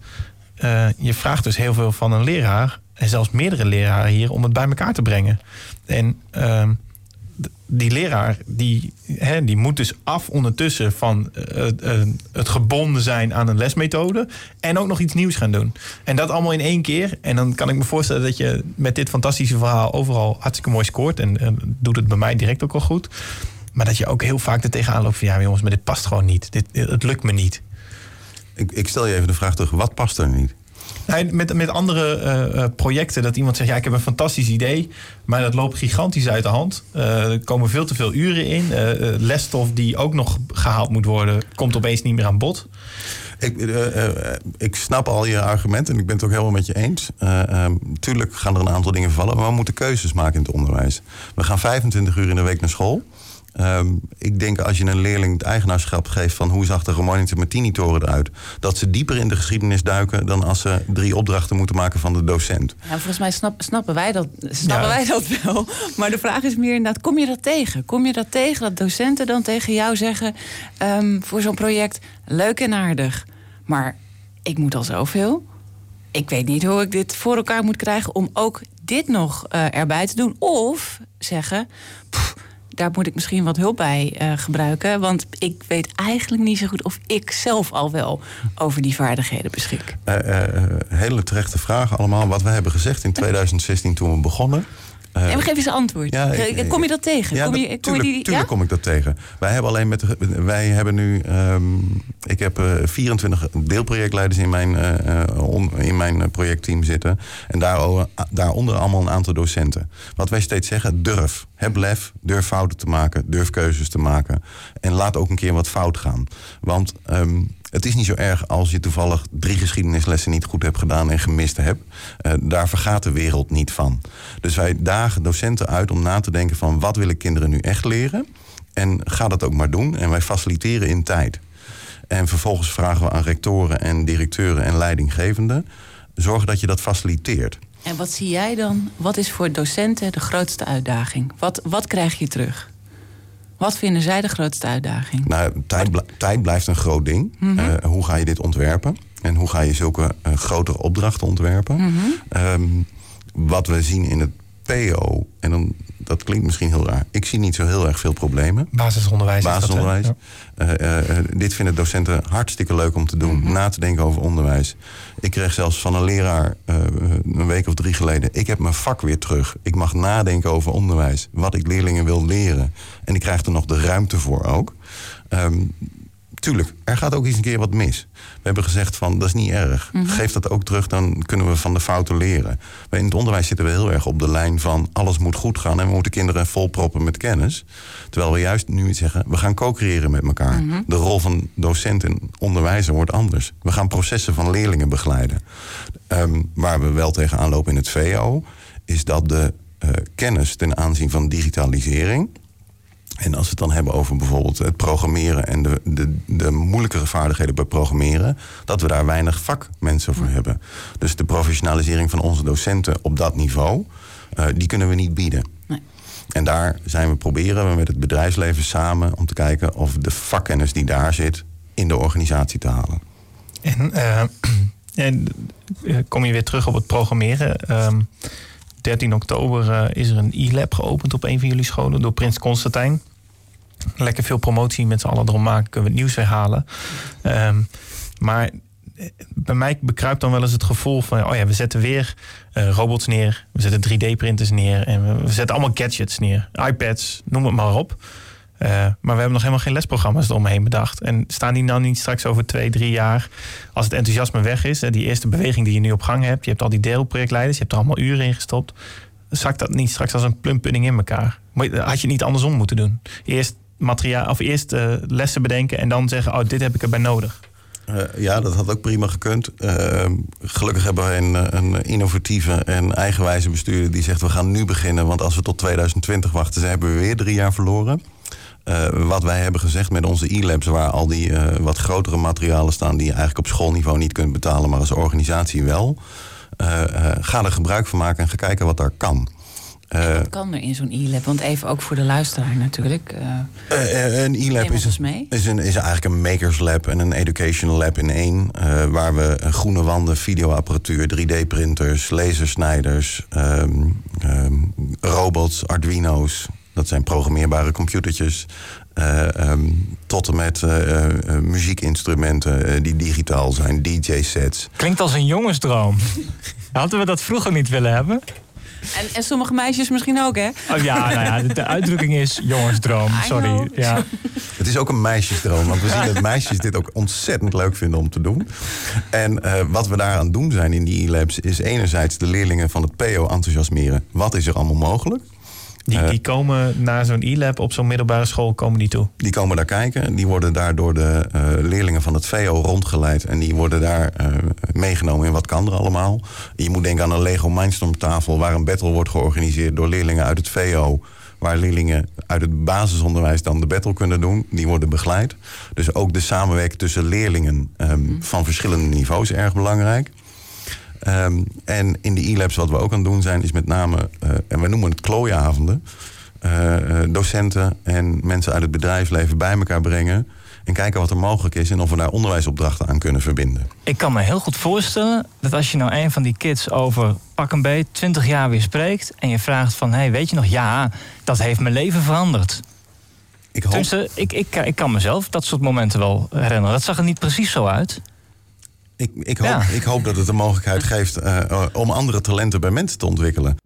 uh, je vraagt dus heel veel van een leraar en zelfs meerdere leraren hier om het bij elkaar te brengen. En uh, die leraar die, hè, die moet dus af ondertussen van uh, uh, het gebonden zijn aan een lesmethode en ook nog iets nieuws gaan doen. En dat allemaal in één keer. En dan kan ik me voorstellen dat je met dit fantastische verhaal overal hartstikke mooi scoort. En uh, doet het bij mij direct ook al goed. Maar dat je ook heel vaak er tegenaan loopt van ja jongens, maar dit past gewoon niet. Dit, het lukt me niet. Ik, ik stel je even de vraag terug, wat past er niet? Met, met andere uh, projecten, dat iemand zegt: Ja, ik heb een fantastisch idee, maar dat loopt gigantisch uit de hand. Uh, er komen veel te veel uren in. lesstof die ook nog gehaald moet worden, komt opeens niet meer aan bod. Ik, ik snap al je argumenten en ik ben het ook helemaal met je eens. tuurlijk gaan er een aantal dingen vallen, maar we moeten keuzes maken in het onderwijs. We gaan 25 uur in de week naar school. Um, ik denk als je een leerling het eigenaarschap geeft van hoe zag de Romanische Martini-toren eruit, dat ze dieper in de geschiedenis duiken dan als ze drie opdrachten moeten maken van de docent. Ja, volgens mij snap, snappen, wij dat, snappen wij dat wel. Maar de vraag is meer inderdaad, kom je dat tegen? Kom je dat tegen dat docenten dan tegen jou zeggen um, voor zo'n project leuk en aardig, maar ik moet al zoveel? Ik weet niet hoe ik dit voor elkaar moet krijgen om ook dit nog uh, erbij te doen. Of zeggen, pff, daar moet ik misschien wat hulp bij uh, gebruiken. Want ik weet eigenlijk niet zo goed of ik zelf al wel over die vaardigheden beschik. Uh, uh, hele terechte vragen allemaal. Wat we hebben gezegd in 2016 toen we begonnen. Uh, en geef eens een antwoord. Ja, kom je dat tegen? Ja, kom je, tuurlijk, die, tuurlijk ja? kom ik dat tegen. Wij hebben alleen met wij hebben nu um, ik heb uh, 24 deelprojectleiders in mijn, uh, on, in mijn projectteam zitten en daar, daaronder allemaal een aantal docenten. Wat wij steeds zeggen, durf, heb lef, durf fouten te maken, durf keuzes te maken en laat ook een keer wat fout gaan. Want um, het is niet zo erg als je toevallig drie geschiedenislessen niet goed hebt gedaan en gemist hebt. Uh, daar vergaat de wereld niet van. Dus wij dagen docenten uit om na te denken van wat willen kinderen nu echt leren. En ga dat ook maar doen. En wij faciliteren in tijd. En vervolgens vragen we aan rectoren en directeuren en leidinggevenden... zorgen dat je dat faciliteert. En wat zie jij dan? Wat is voor docenten de grootste uitdaging? Wat, wat krijg je terug? Wat vinden zij de grootste uitdaging? Nou, tijd, tijd blijft een groot ding. Mm -hmm. uh, hoe ga je dit ontwerpen? En hoe ga je zulke uh, grotere opdrachten ontwerpen? Mm -hmm. um, wat we zien in het PO, en dan, dat klinkt misschien heel raar, ik zie niet zo heel erg veel problemen. Basisonderwijs. is dat? Basisonderwijs. Ja. Eh, eh, eh, dit vinden docenten hartstikke leuk om te doen. Na te denken over onderwijs. Ik kreeg zelfs van een leraar een week of drie geleden. Ik heb mijn vak weer terug. Ik mag nadenken over onderwijs. Wat ik leerlingen wil leren. En ik krijg er nog de ruimte voor ook. Ehm, tuurlijk, er gaat ook eens een keer wat mis. We hebben gezegd van, dat is niet erg. Geef dat ook terug, dan kunnen we van de fouten leren. Maar in het onderwijs zitten we heel erg op de lijn van... alles moet goed gaan en we moeten kinderen volproppen met kennis. Terwijl we juist nu zeggen, we gaan co-creëren met elkaar. De rol van docent en onderwijzer wordt anders. We gaan processen van leerlingen begeleiden. Ehm, waar we wel tegenaan lopen in het VO... is dat de eh, kennis ten aanzien van digitalisering... En als we het dan hebben over bijvoorbeeld het programmeren en de, de, de moeilijkere vaardigheden bij programmeren, dat we daar weinig vakmensen voor hebben. Dus de professionalisering van onze docenten op dat niveau, eh, die kunnen we niet bieden. Nee. En daar zijn we proberen we met het bedrijfsleven samen om te kijken of de vakkennis die daar zit in de organisatie te halen. En, eh, en eh, kom je weer terug op het programmeren. Ehm 13 oktober eh, is er een e-lab geopend op een van jullie scholen door Prins Constantijn. Lekker veel promotie met z'n allen erom maken, kunnen we het nieuws weer halen. Ehm, maar eh, bij mij bekruipt dan wel eens het gevoel van... oh ja, we zetten weer eh, robots neer, we zetten 3D-printers neer... en we zetten allemaal gadgets neer, iPads, noem het maar op. Eh, maar we hebben nog helemaal geen lesprogramma's eromheen bedacht. En staan die nou niet straks over twee, drie jaar... als het enthousiasme weg is, hè, die eerste beweging die je nu op gang hebt... je hebt al die deelprojectleiders, je hebt er allemaal uren in gestopt... zakt dat niet straks als een plumpudding in elkaar? Had je niet andersom moeten doen? Eerst, materiaal, of eerst eh, lessen bedenken en dan zeggen... oh, dit heb ik erbij nodig. Eh, ja, dat had ook prima gekund. Eh, gelukkig hebben wij een, eh, een innovatieve en eigenwijze bestuurder die zegt: we gaan nu beginnen, want als we tot 2020 wachten, hebben we weer drie jaar verloren. Eh, wat wij hebben gezegd met onze e-labs, waar al die eh, wat grotere materialen staan die je eigenlijk op schoolniveau niet kunt betalen, maar als organisatie wel. eh, ga er gebruik van maken en ga kijken wat daar kan. Wat kan er in zo'n e-lab? Want even ook voor de luisteraar natuurlijk. een e-lab is, mee. is, een, is eigenlijk een makers lab en een educational lab in één. waar we groene wanden, videoapparatuur, 3D-printers, lasersnijders, ehm, ehm, robots, Arduino's. Dat zijn programmeerbare computertjes. eh, ehm, tot en met eh, eh, muziekinstrumenten die digitaal zijn, DJ-sets. Klinkt als een jongensdroom. Hadden we dat vroeger niet willen hebben? En, en sommige meisjes misschien ook, hè? Oh, ja, nou ja, de, uitdrukking is jongensdroom. Sorry. Ja. Het is ook een meisjesdroom, want we zien dat meisjes dit ook ontzettend leuk vinden om te doen. En eh, wat we daaraan doen zijn in die e-labs is enerzijds de leerlingen van het PO enthousiasmeren. Wat is er allemaal mogelijk? Die, Eh. die komen naar zo'n e-lab op zo'n middelbare school komen die toe. Die komen daar kijken. Die worden daar door de eh, leerlingen van het VO rondgeleid. En die worden daar eh, meegenomen in wat kan er allemaal. Je moet denken aan een Lego Mindstorm tafel... waar een battle wordt georganiseerd door leerlingen uit het VO... waar leerlingen uit het basisonderwijs dan de battle kunnen doen. Die worden begeleid. Dus ook de samenwerking tussen leerlingen ehm, van verschillende niveaus is erg belangrijk. Ehm, en in de e-labs wat we ook aan het doen zijn... is met name, eh, en we noemen het klooiavonden... eh, eh, docenten en mensen uit het bedrijfsleven bij elkaar brengen... en kijken wat er mogelijk is en of we daar onderwijsopdrachten aan kunnen verbinden. Ik kan me heel goed voorstellen dat als je nou een van die kids over pak een beet 20 jaar weer spreekt en je vraagt van hey, weet je nog, ja, dat heeft mijn leven veranderd. Ik hoop, Tenminste, ik, ik, ik kan mezelf dat soort momenten wel herinneren. Dat zag er niet precies zo uit. Ik, ik, hoop, Ja. ik hoop dat het de mogelijkheid geeft eh, eh, om andere talenten bij mensen te ontwikkelen.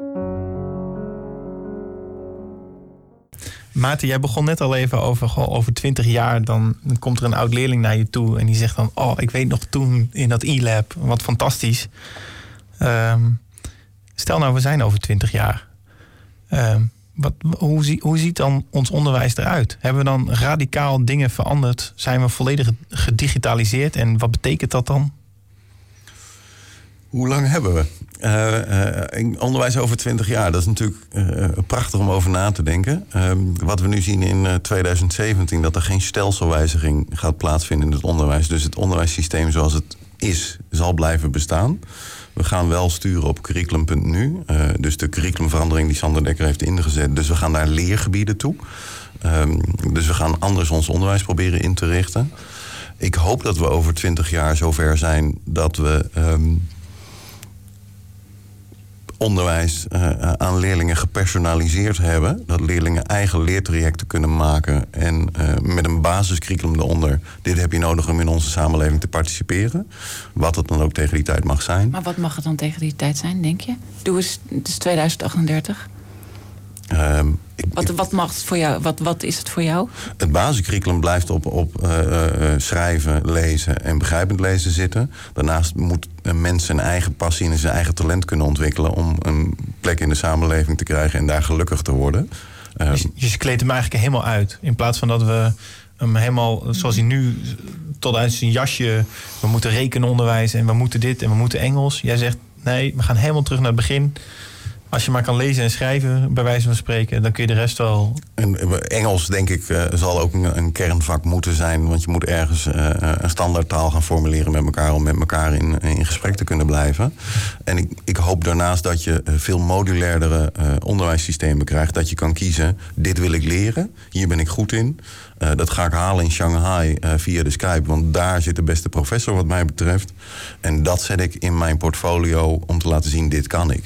Maarten, jij begon net al even over, goh, over 20 jaar. Dan komt er een oud leerling naar je toe en die zegt dan: Oh, ik weet nog toen in dat e-lab, wat fantastisch. Ehm, stel nou, we zijn over 20 jaar. Ehm, wat, hoe, zie- hoe ziet dan ons onderwijs eruit? Hebben we dan radicaal dingen veranderd? Zijn we volledig gedigitaliseerd? En wat betekent dat dan? Hoe lang hebben we? Eh, eh, onderwijs over 20 jaar, dat is natuurlijk eh, prachtig om over na te denken. Ehm, wat we nu zien in eh, 2017, dat er geen stelselwijziging gaat plaatsvinden in het onderwijs. Dus het onderwijssysteem zoals het is, zal blijven bestaan. We gaan wel sturen op curriculum.nu. dus de curriculumverandering die Sander Dekker heeft ingezet. Dus we gaan naar leergebieden toe. Ehm, dus we gaan anders ons onderwijs proberen in te richten. Ik hoop dat we over 20 jaar zover zijn dat we. ehm, onderwijs uh, aan leerlingen gepersonaliseerd hebben. Dat leerlingen eigen leertrajecten kunnen maken. En uh, met een basiscurriculum eronder. Dit heb je nodig om in onze samenleving te participeren. Wat het dan ook tegen die tijd mag zijn. Maar wat mag het dan tegen die tijd zijn, denk je? Doe eens, het is 2038. Um, wat, wat, mag het voor jou, wat, wat is het voor jou? Het basiscurriculum blijft op, op uh, uh, schrijven, lezen en begrijpend lezen zitten. Daarnaast moet een mens zijn eigen passie en zijn eigen talent kunnen ontwikkelen om een plek in de samenleving te krijgen en daar gelukkig te worden. Uh, dus, je kleedt hem eigenlijk helemaal uit. In plaats van dat we hem helemaal, zoals hij nu, tot uit zijn jasje. We moeten rekenonderwijs en we moeten dit en we moeten Engels. Jij zegt nee, we gaan helemaal terug naar het begin. Als je maar kan lezen en schrijven, bij wijze van spreken, dan kun je de rest wel. En Engels, denk ik, uh, zal ook een, kernvak moeten zijn. Want je moet ergens uh, een standaardtaal gaan formuleren met elkaar om met elkaar in, in gesprek te kunnen blijven. En ik, ik hoop daarnaast dat je veel modulairdere onderwijssystemen krijgt. Dat je kan kiezen: dit wil ik leren, hier ben ik goed in. dat ga ik halen in Shanghai via de Skype, want daar zit de beste professor, wat mij betreft. En dat zet ik in mijn portfolio om te laten zien: dit kan ik.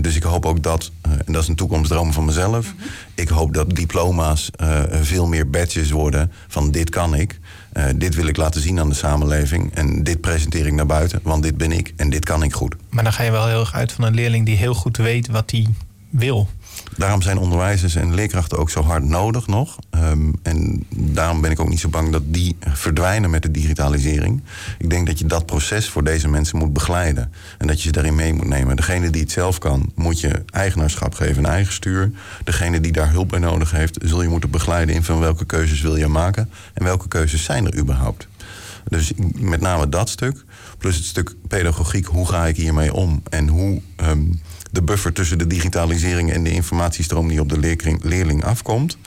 Dus ik hoop ook dat, uh, en dat is een toekomstdroom van mezelf, ik hoop dat diploma's uh, veel meer badges worden van dit kan ik. Uh, dit wil ik laten zien aan de samenleving en dit presenteer ik naar buiten, want dit ben ik en dit kan ik goed. Maar dan ga je wel heel erg uit van een leerling die heel goed weet wat hij wil. Daarom zijn onderwijzers en leerkrachten ook zo hard nodig nog. Um, en daarom ben ik ook niet zo bang dat die verdwijnen met de digitalisering. Ik denk dat je dat proces voor deze mensen moet begeleiden. En dat je ze daarin mee moet nemen. Degene die het zelf kan, moet je eigenaarschap geven, een eigen stuur. Degene die daar hulp bij nodig heeft, zul je moeten begeleiden in van welke keuzes wil je maken. En welke keuzes zijn er überhaupt. Dus met name dat stuk. Plus het stuk pedagogiek, hoe ga ik hiermee om? En hoe um, de buffer tussen de digitalisering en de informatiestroom die op de leerling, leerling afkomt.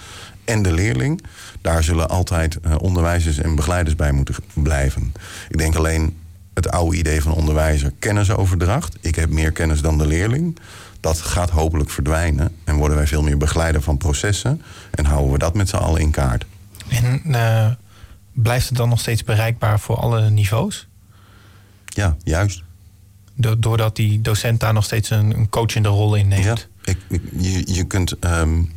En de leerling. Daar zullen altijd uh, onderwijzers en begeleiders bij moeten blijven. Ik denk alleen het oude idee van onderwijzer, kennisoverdracht. Ik heb meer kennis dan de leerling. Dat gaat hopelijk verdwijnen. En worden wij veel meer begeleider van processen. En houden we dat met z'n allen in kaart. En uh, blijft het dan nog steeds bereikbaar voor alle niveaus? Ja, juist doordat die docent daar nog steeds een, een coachende rol in neemt. Ja, je, je kunt. Um,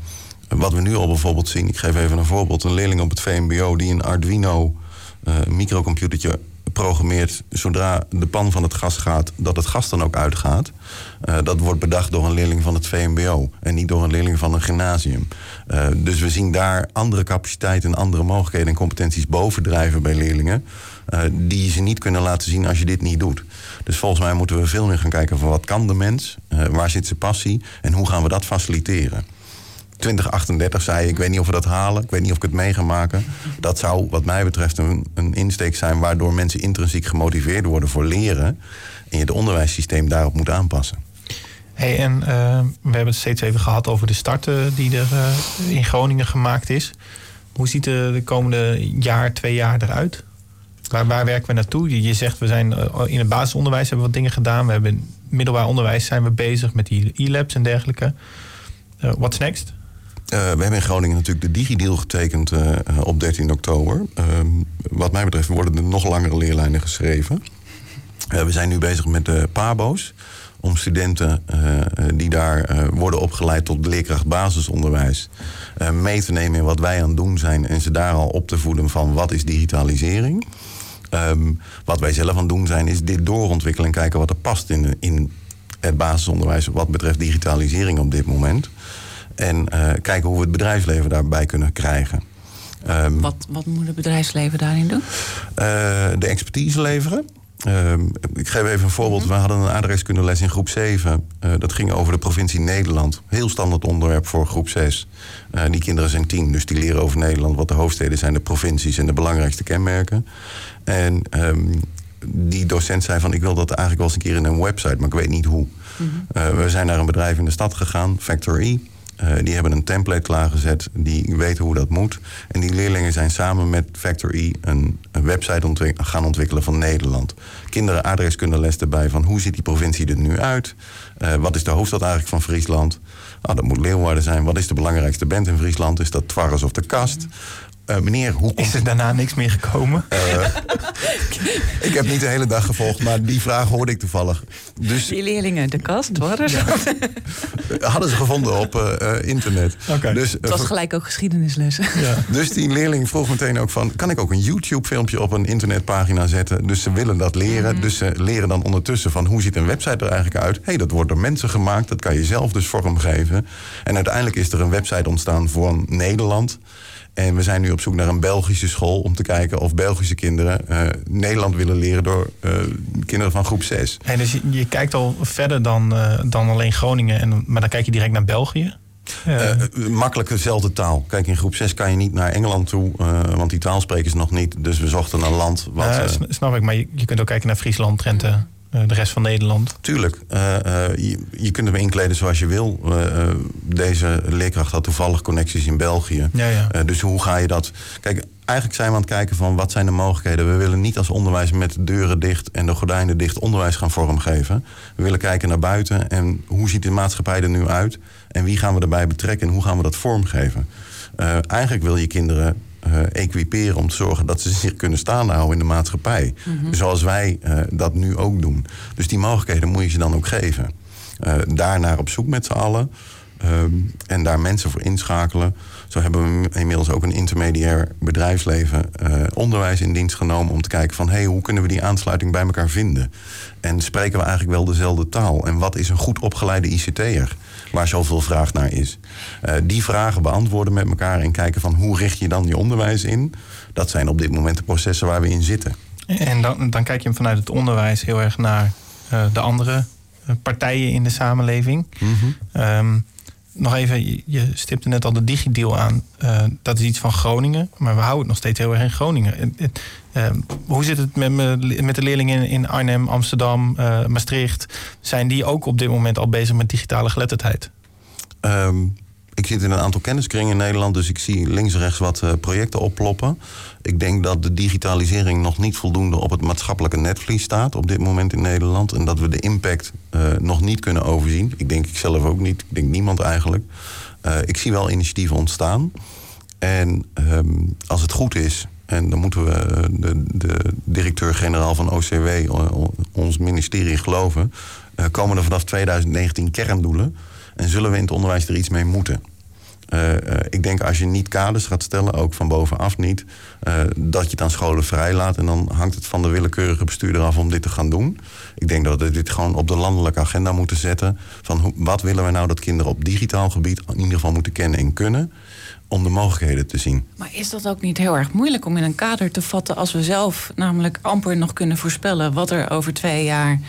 wat we nu al bijvoorbeeld zien, ik geef even een voorbeeld. Een leerling op het VMBO die een Arduino uh, microcomputertje programmeert zodra de pan van het gas gaat, dat het gas dan ook uitgaat. Uh, dat wordt bedacht door een leerling van het VMBO en niet door een leerling van een gymnasium. Uh, dus we zien daar andere capaciteiten, andere mogelijkheden en competenties bovendrijven bij leerlingen. Uh, die ze niet kunnen laten zien als je dit niet doet. Dus volgens mij moeten we veel meer gaan kijken van wat kan de mens, waar zit zijn passie en hoe gaan we dat faciliteren. 2038 zei ik weet niet of we dat halen. Ik weet niet of ik het mee ga maken. Dat zou wat mij betreft een, een insteek zijn... waardoor mensen intrinsiek gemotiveerd worden voor leren... en je het onderwijssysteem daarop moet aanpassen. Hey, en uh, we hebben het steeds even gehad over de start uh, die er uh, in Groningen gemaakt is. Hoe ziet de, de komende jaar, twee jaar eruit? Waar, waar werken we naartoe? Je, zegt we zijn in het basisonderwijs hebben we wat dingen gedaan. We hebben in middelbaar onderwijs zijn we bezig met die e-labs en dergelijke. what's next? Uh, we hebben in Groningen natuurlijk de DigiDeal getekend op 13 oktober. Uh, wat mij betreft worden er nog langere leerlijnen geschreven. we zijn nu bezig met de PABO's. Om studenten die daar worden opgeleid tot leerkracht basisonderwijs... mee te nemen in wat wij aan het doen zijn... en ze daar al op te voeden van wat is digitalisering. Um, wat wij zelf aan het doen zijn, is dit doorontwikkelen... en kijken wat er past in, in het basisonderwijs... wat betreft digitalisering op dit moment... En uh, kijken hoe we het bedrijfsleven daarbij kunnen krijgen. Um, wat, wat moet het bedrijfsleven daarin doen? Uh, de expertise leveren. Uh, ik geef even een voorbeeld. -hmm. We hadden een aardrijkskundeles in groep 7. Uh, dat ging over de provincie Nederland. Heel standaard onderwerp voor groep 6. Uh, die kinderen zijn tien, dus die leren over Nederland... wat de hoofdsteden zijn, de provincies en de belangrijkste kenmerken. En um, die docent zei van... ik wil dat eigenlijk wel eens een keer in een website, maar ik weet niet hoe. Mm -hmm. we zijn naar een bedrijf in de stad gegaan, Factory... Uh, die hebben een template klaargezet, die weten hoe dat moet. En die leerlingen zijn samen met Factory een, een website gaan ontwikkelen van Nederland. Kinderen aardrijkskunde les erbij van hoe ziet die provincie er nu uit? Uh, wat is de hoofdstad eigenlijk van Friesland? Nou, dat moet Leeuwarden zijn. Wat is de belangrijkste band in Friesland? Is dat Twarres of de Kast? Eh, meneer, hoe Is er daarna niks meer gekomen? Uh, ik heb niet de hele dag gevolgd, maar die vraag hoorde ik toevallig. Dus, die leerlingen, de kast, worden ja. Hadden ze gevonden op uh, internet. Okay. Dus, het was gelijk ook geschiedenislessen. Ja. Dus die leerling vroeg meteen ook van... kan ik ook een YouTube-filmpje op een internetpagina zetten? Dus ze willen dat leren. Mm -hmm. Dus ze leren dan ondertussen van hoe ziet een website er eigenlijk uit? Hé, hey, dat wordt door mensen gemaakt. Dat kan je zelf dus vormgeven. En uiteindelijk is er een website ontstaan voor Nederland... En we zijn nu op zoek naar een Belgische school om te kijken of Belgische kinderen uh, Nederland willen leren door uh, kinderen van groep 6. En dus je, je kijkt al verder dan, uh, dan alleen Groningen, en, maar dan kijk je direct naar België? makkelijk dezelfde taal. Kijk, in groep 6 kan je niet naar Engeland toe, want die taal spreken ze nog niet. Dus we zochten een land wat. snap ik, maar je, je kunt ook kijken naar Friesland, Drenthe. De rest van Nederland? Tuurlijk. Uh, uh, je, je, kunt hem inkleden zoals je wil. Uh, deze leerkracht had toevallig connecties in België. Ja, ja. dus hoe ga je dat... Kijk, eigenlijk zijn we aan het kijken van wat zijn de mogelijkheden. We willen niet als onderwijs met de deuren dicht en de gordijnen dicht onderwijs gaan vormgeven. We willen kijken naar buiten en hoe ziet de maatschappij er nu uit? En wie gaan we erbij betrekken en hoe gaan we dat vormgeven? eigenlijk wil je kinderen uh, equiperen om te zorgen dat ze zich kunnen staan houden in de maatschappij. Mm -hmm. Zoals wij uh, dat nu ook doen. Dus die mogelijkheden moet je ze dan ook geven. Uh, daarnaar op zoek met z'n allen. en daar mensen voor inschakelen. Zo hebben we inmiddels ook een intermediair bedrijfsleven onderwijs in dienst genomen om te kijken van hey, hoe kunnen we die aansluiting bij elkaar vinden? En spreken we eigenlijk wel dezelfde taal? En wat is een goed opgeleide ICT'er? waar zoveel vraag naar is. Uh, die vragen beantwoorden met elkaar en kijken van hoe richt je dan je onderwijs in. Dat zijn op dit moment de processen waar we in zitten. En dan, dan kijk je vanuit het onderwijs heel erg naar uh, de andere partijen in de samenleving. Mm -hmm. um, nog even, je, stipte net al de DigiDeal aan. Uh, dat is iets van Groningen, maar we houden het nog steeds heel erg in Groningen. Uh, hoe zit het met, met de leerlingen in Arnhem, Amsterdam, uh, Maastricht? Zijn die ook op dit moment al bezig met digitale geletterdheid? Um, ik zit in een aantal kenniskringen in Nederland, dus ik zie links en rechts wat uh, projecten opploppen. Ik denk dat de digitalisering nog niet voldoende op het maatschappelijke netvlies staat op dit moment in Nederland. En dat we de impact uh, nog niet kunnen overzien. Ik denk ik zelf ook niet, ik denk niemand eigenlijk. Uh, ik zie wel initiatieven ontstaan. En um, als het goed is, en dan moeten we de, de directeur-generaal van OCW, ons ministerie, geloven, komen er vanaf 2019 kerndoelen. En zullen we in het onderwijs er iets mee moeten? Uh, uh, ik denk als je niet kaders gaat stellen, ook van bovenaf niet, uh, dat je het aan scholen vrijlaat. En dan hangt het van de willekeurige bestuurder af om dit te gaan doen. Ik denk dat we dit gewoon op de landelijke agenda moeten zetten. Van wat willen we nou dat kinderen op digitaal gebied in ieder geval moeten kennen en kunnen. Om de mogelijkheden te zien. Maar is dat ook niet heel erg moeilijk om in een kader te vatten als we zelf namelijk amper nog kunnen voorspellen wat er over twee jaar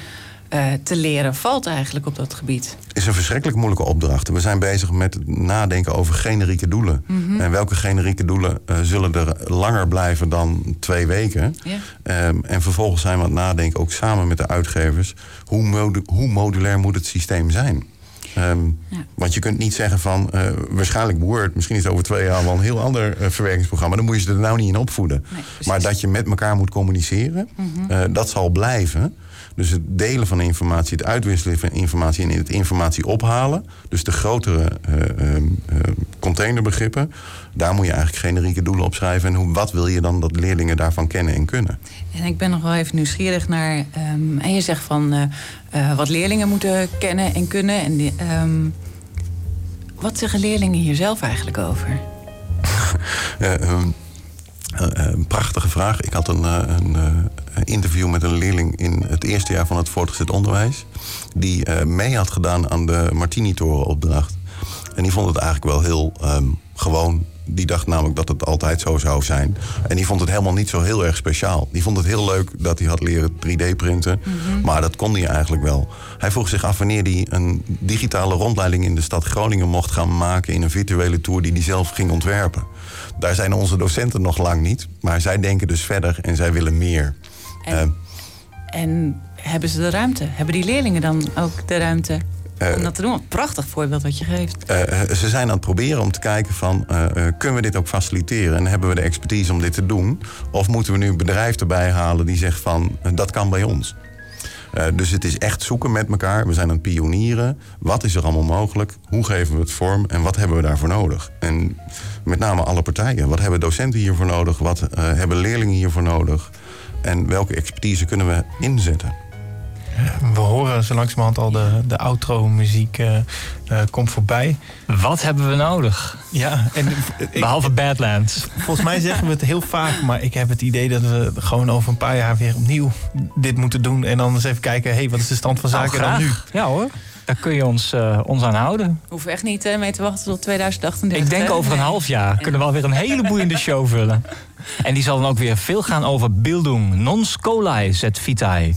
uh, te leren valt eigenlijk op dat gebied? is een verschrikkelijk moeilijke opdracht. We zijn bezig met nadenken over generieke doelen. Mhm. Mm -hmm. En welke generieke doelen uh, zullen er langer blijven dan twee weken? Yeah. Um, en vervolgens zijn we aan het nadenken, ook samen met de uitgevers... hoe, modu hoe modulair moet het systeem zijn? Um, ja. Want je kunt niet zeggen van, uh, waarschijnlijk Word... misschien is het over twee jaar wel een heel ander uh, verwerkingsprogramma... dan moet je ze er nou niet in opvoeden. Nee, maar dat je met elkaar moet communiceren, mm -hmm. uh, dat zal blijven... Dus het delen van informatie, het uitwisselen van informatie en het informatie ophalen. Dus de grotere uh, uh, containerbegrippen. Daar moet je eigenlijk generieke doelen op schrijven. En hoe, wat wil je dan dat leerlingen daarvan kennen en kunnen? En ik ben nog wel even nieuwsgierig naar. Um, en je zegt van uh, wat leerlingen moeten kennen en kunnen. En die, um, wat zeggen leerlingen hier zelf eigenlijk over? um, een prachtige vraag. Ik had een, uh, een interview met een leerling in het eerste jaar van het voortgezet onderwijs. Die mee had gedaan aan de Martini-toren-opdracht. En die vond het eigenlijk wel heel um, gewoon. Die dacht namelijk dat het altijd zo zou zijn. En die vond het helemaal niet zo heel erg speciaal. Die vond het heel leuk dat hij had leren 3D-printen. Mm -hmm. Maar dat kon hij eigenlijk wel. Hij vroeg zich af wanneer hij een digitale rondleiding in de stad Groningen mocht gaan maken. in een virtuele tour die hij zelf ging ontwerpen. Daar zijn onze docenten nog lang niet. Maar zij denken dus verder en zij willen meer. En, uh, en hebben ze de ruimte? Hebben die leerlingen dan ook de ruimte om dat te doen? Een prachtig voorbeeld wat je geeft. Uh, ze zijn aan het proberen om te kijken van... kunnen we dit ook faciliteren en hebben we de expertise om dit te doen? Of moeten we nu een bedrijf erbij halen die zegt van... dat kan bij ons. Dus het is echt zoeken met elkaar. We zijn aan het pionieren. Wat is er allemaal mogelijk? Hoe geven we het vorm? En wat hebben we daarvoor nodig? En met name alle partijen. Wat hebben docenten hiervoor nodig? Wat hebben leerlingen hiervoor nodig? En welke expertise kunnen we inzetten? We horen zo langzamerhand al de, de outro-muziek uh, uh, komt voorbij. Wat hebben we nodig? Ja, en behalve Badlands. Volgens mij zeggen we het heel vaak, maar ik heb het idee dat we gewoon over een paar jaar weer opnieuw dit moeten doen. En dan eens even kijken, hé, hey, wat is de stand van zaken nou, dan nu? Ja hoor. Daar kun je ons, uh, ons aan houden. Hoeven echt niet uh, mee te wachten tot 2038. Ik denk hè? over een half jaar kunnen we alweer een hele boeiende show vullen. En die zal dan ook weer veel gaan over Bildung, non scolae zet vitae.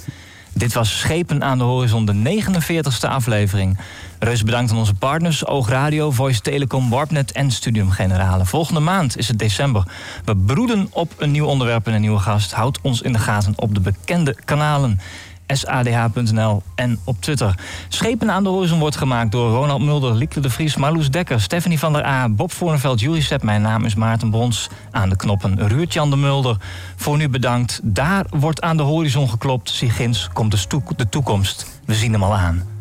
Dit was Schepen aan de Horizon, de 49ste aflevering. Reus bedankt aan onze partners, Oog Radio, Voice Telecom, Warpnet en Studium Generale. Volgende maand is het december. We broeden op een nieuw onderwerp en een nieuwe gast. Houd ons in de gaten op de bekende kanalen sadh.nl en op Twitter. Schepen aan de horizon wordt gemaakt door Ronald Mulder, Lieke de Vries, Marloes Dekker, Stephanie van der A, Bob Voorneveld, Jury Sepp. Mijn naam is Maarten Brons. Aan de knoppen Ruurtjan de Mulder. Voor nu bedankt. Daar wordt aan de horizon geklopt. Sigins komt de toekomst. We zien hem al aan.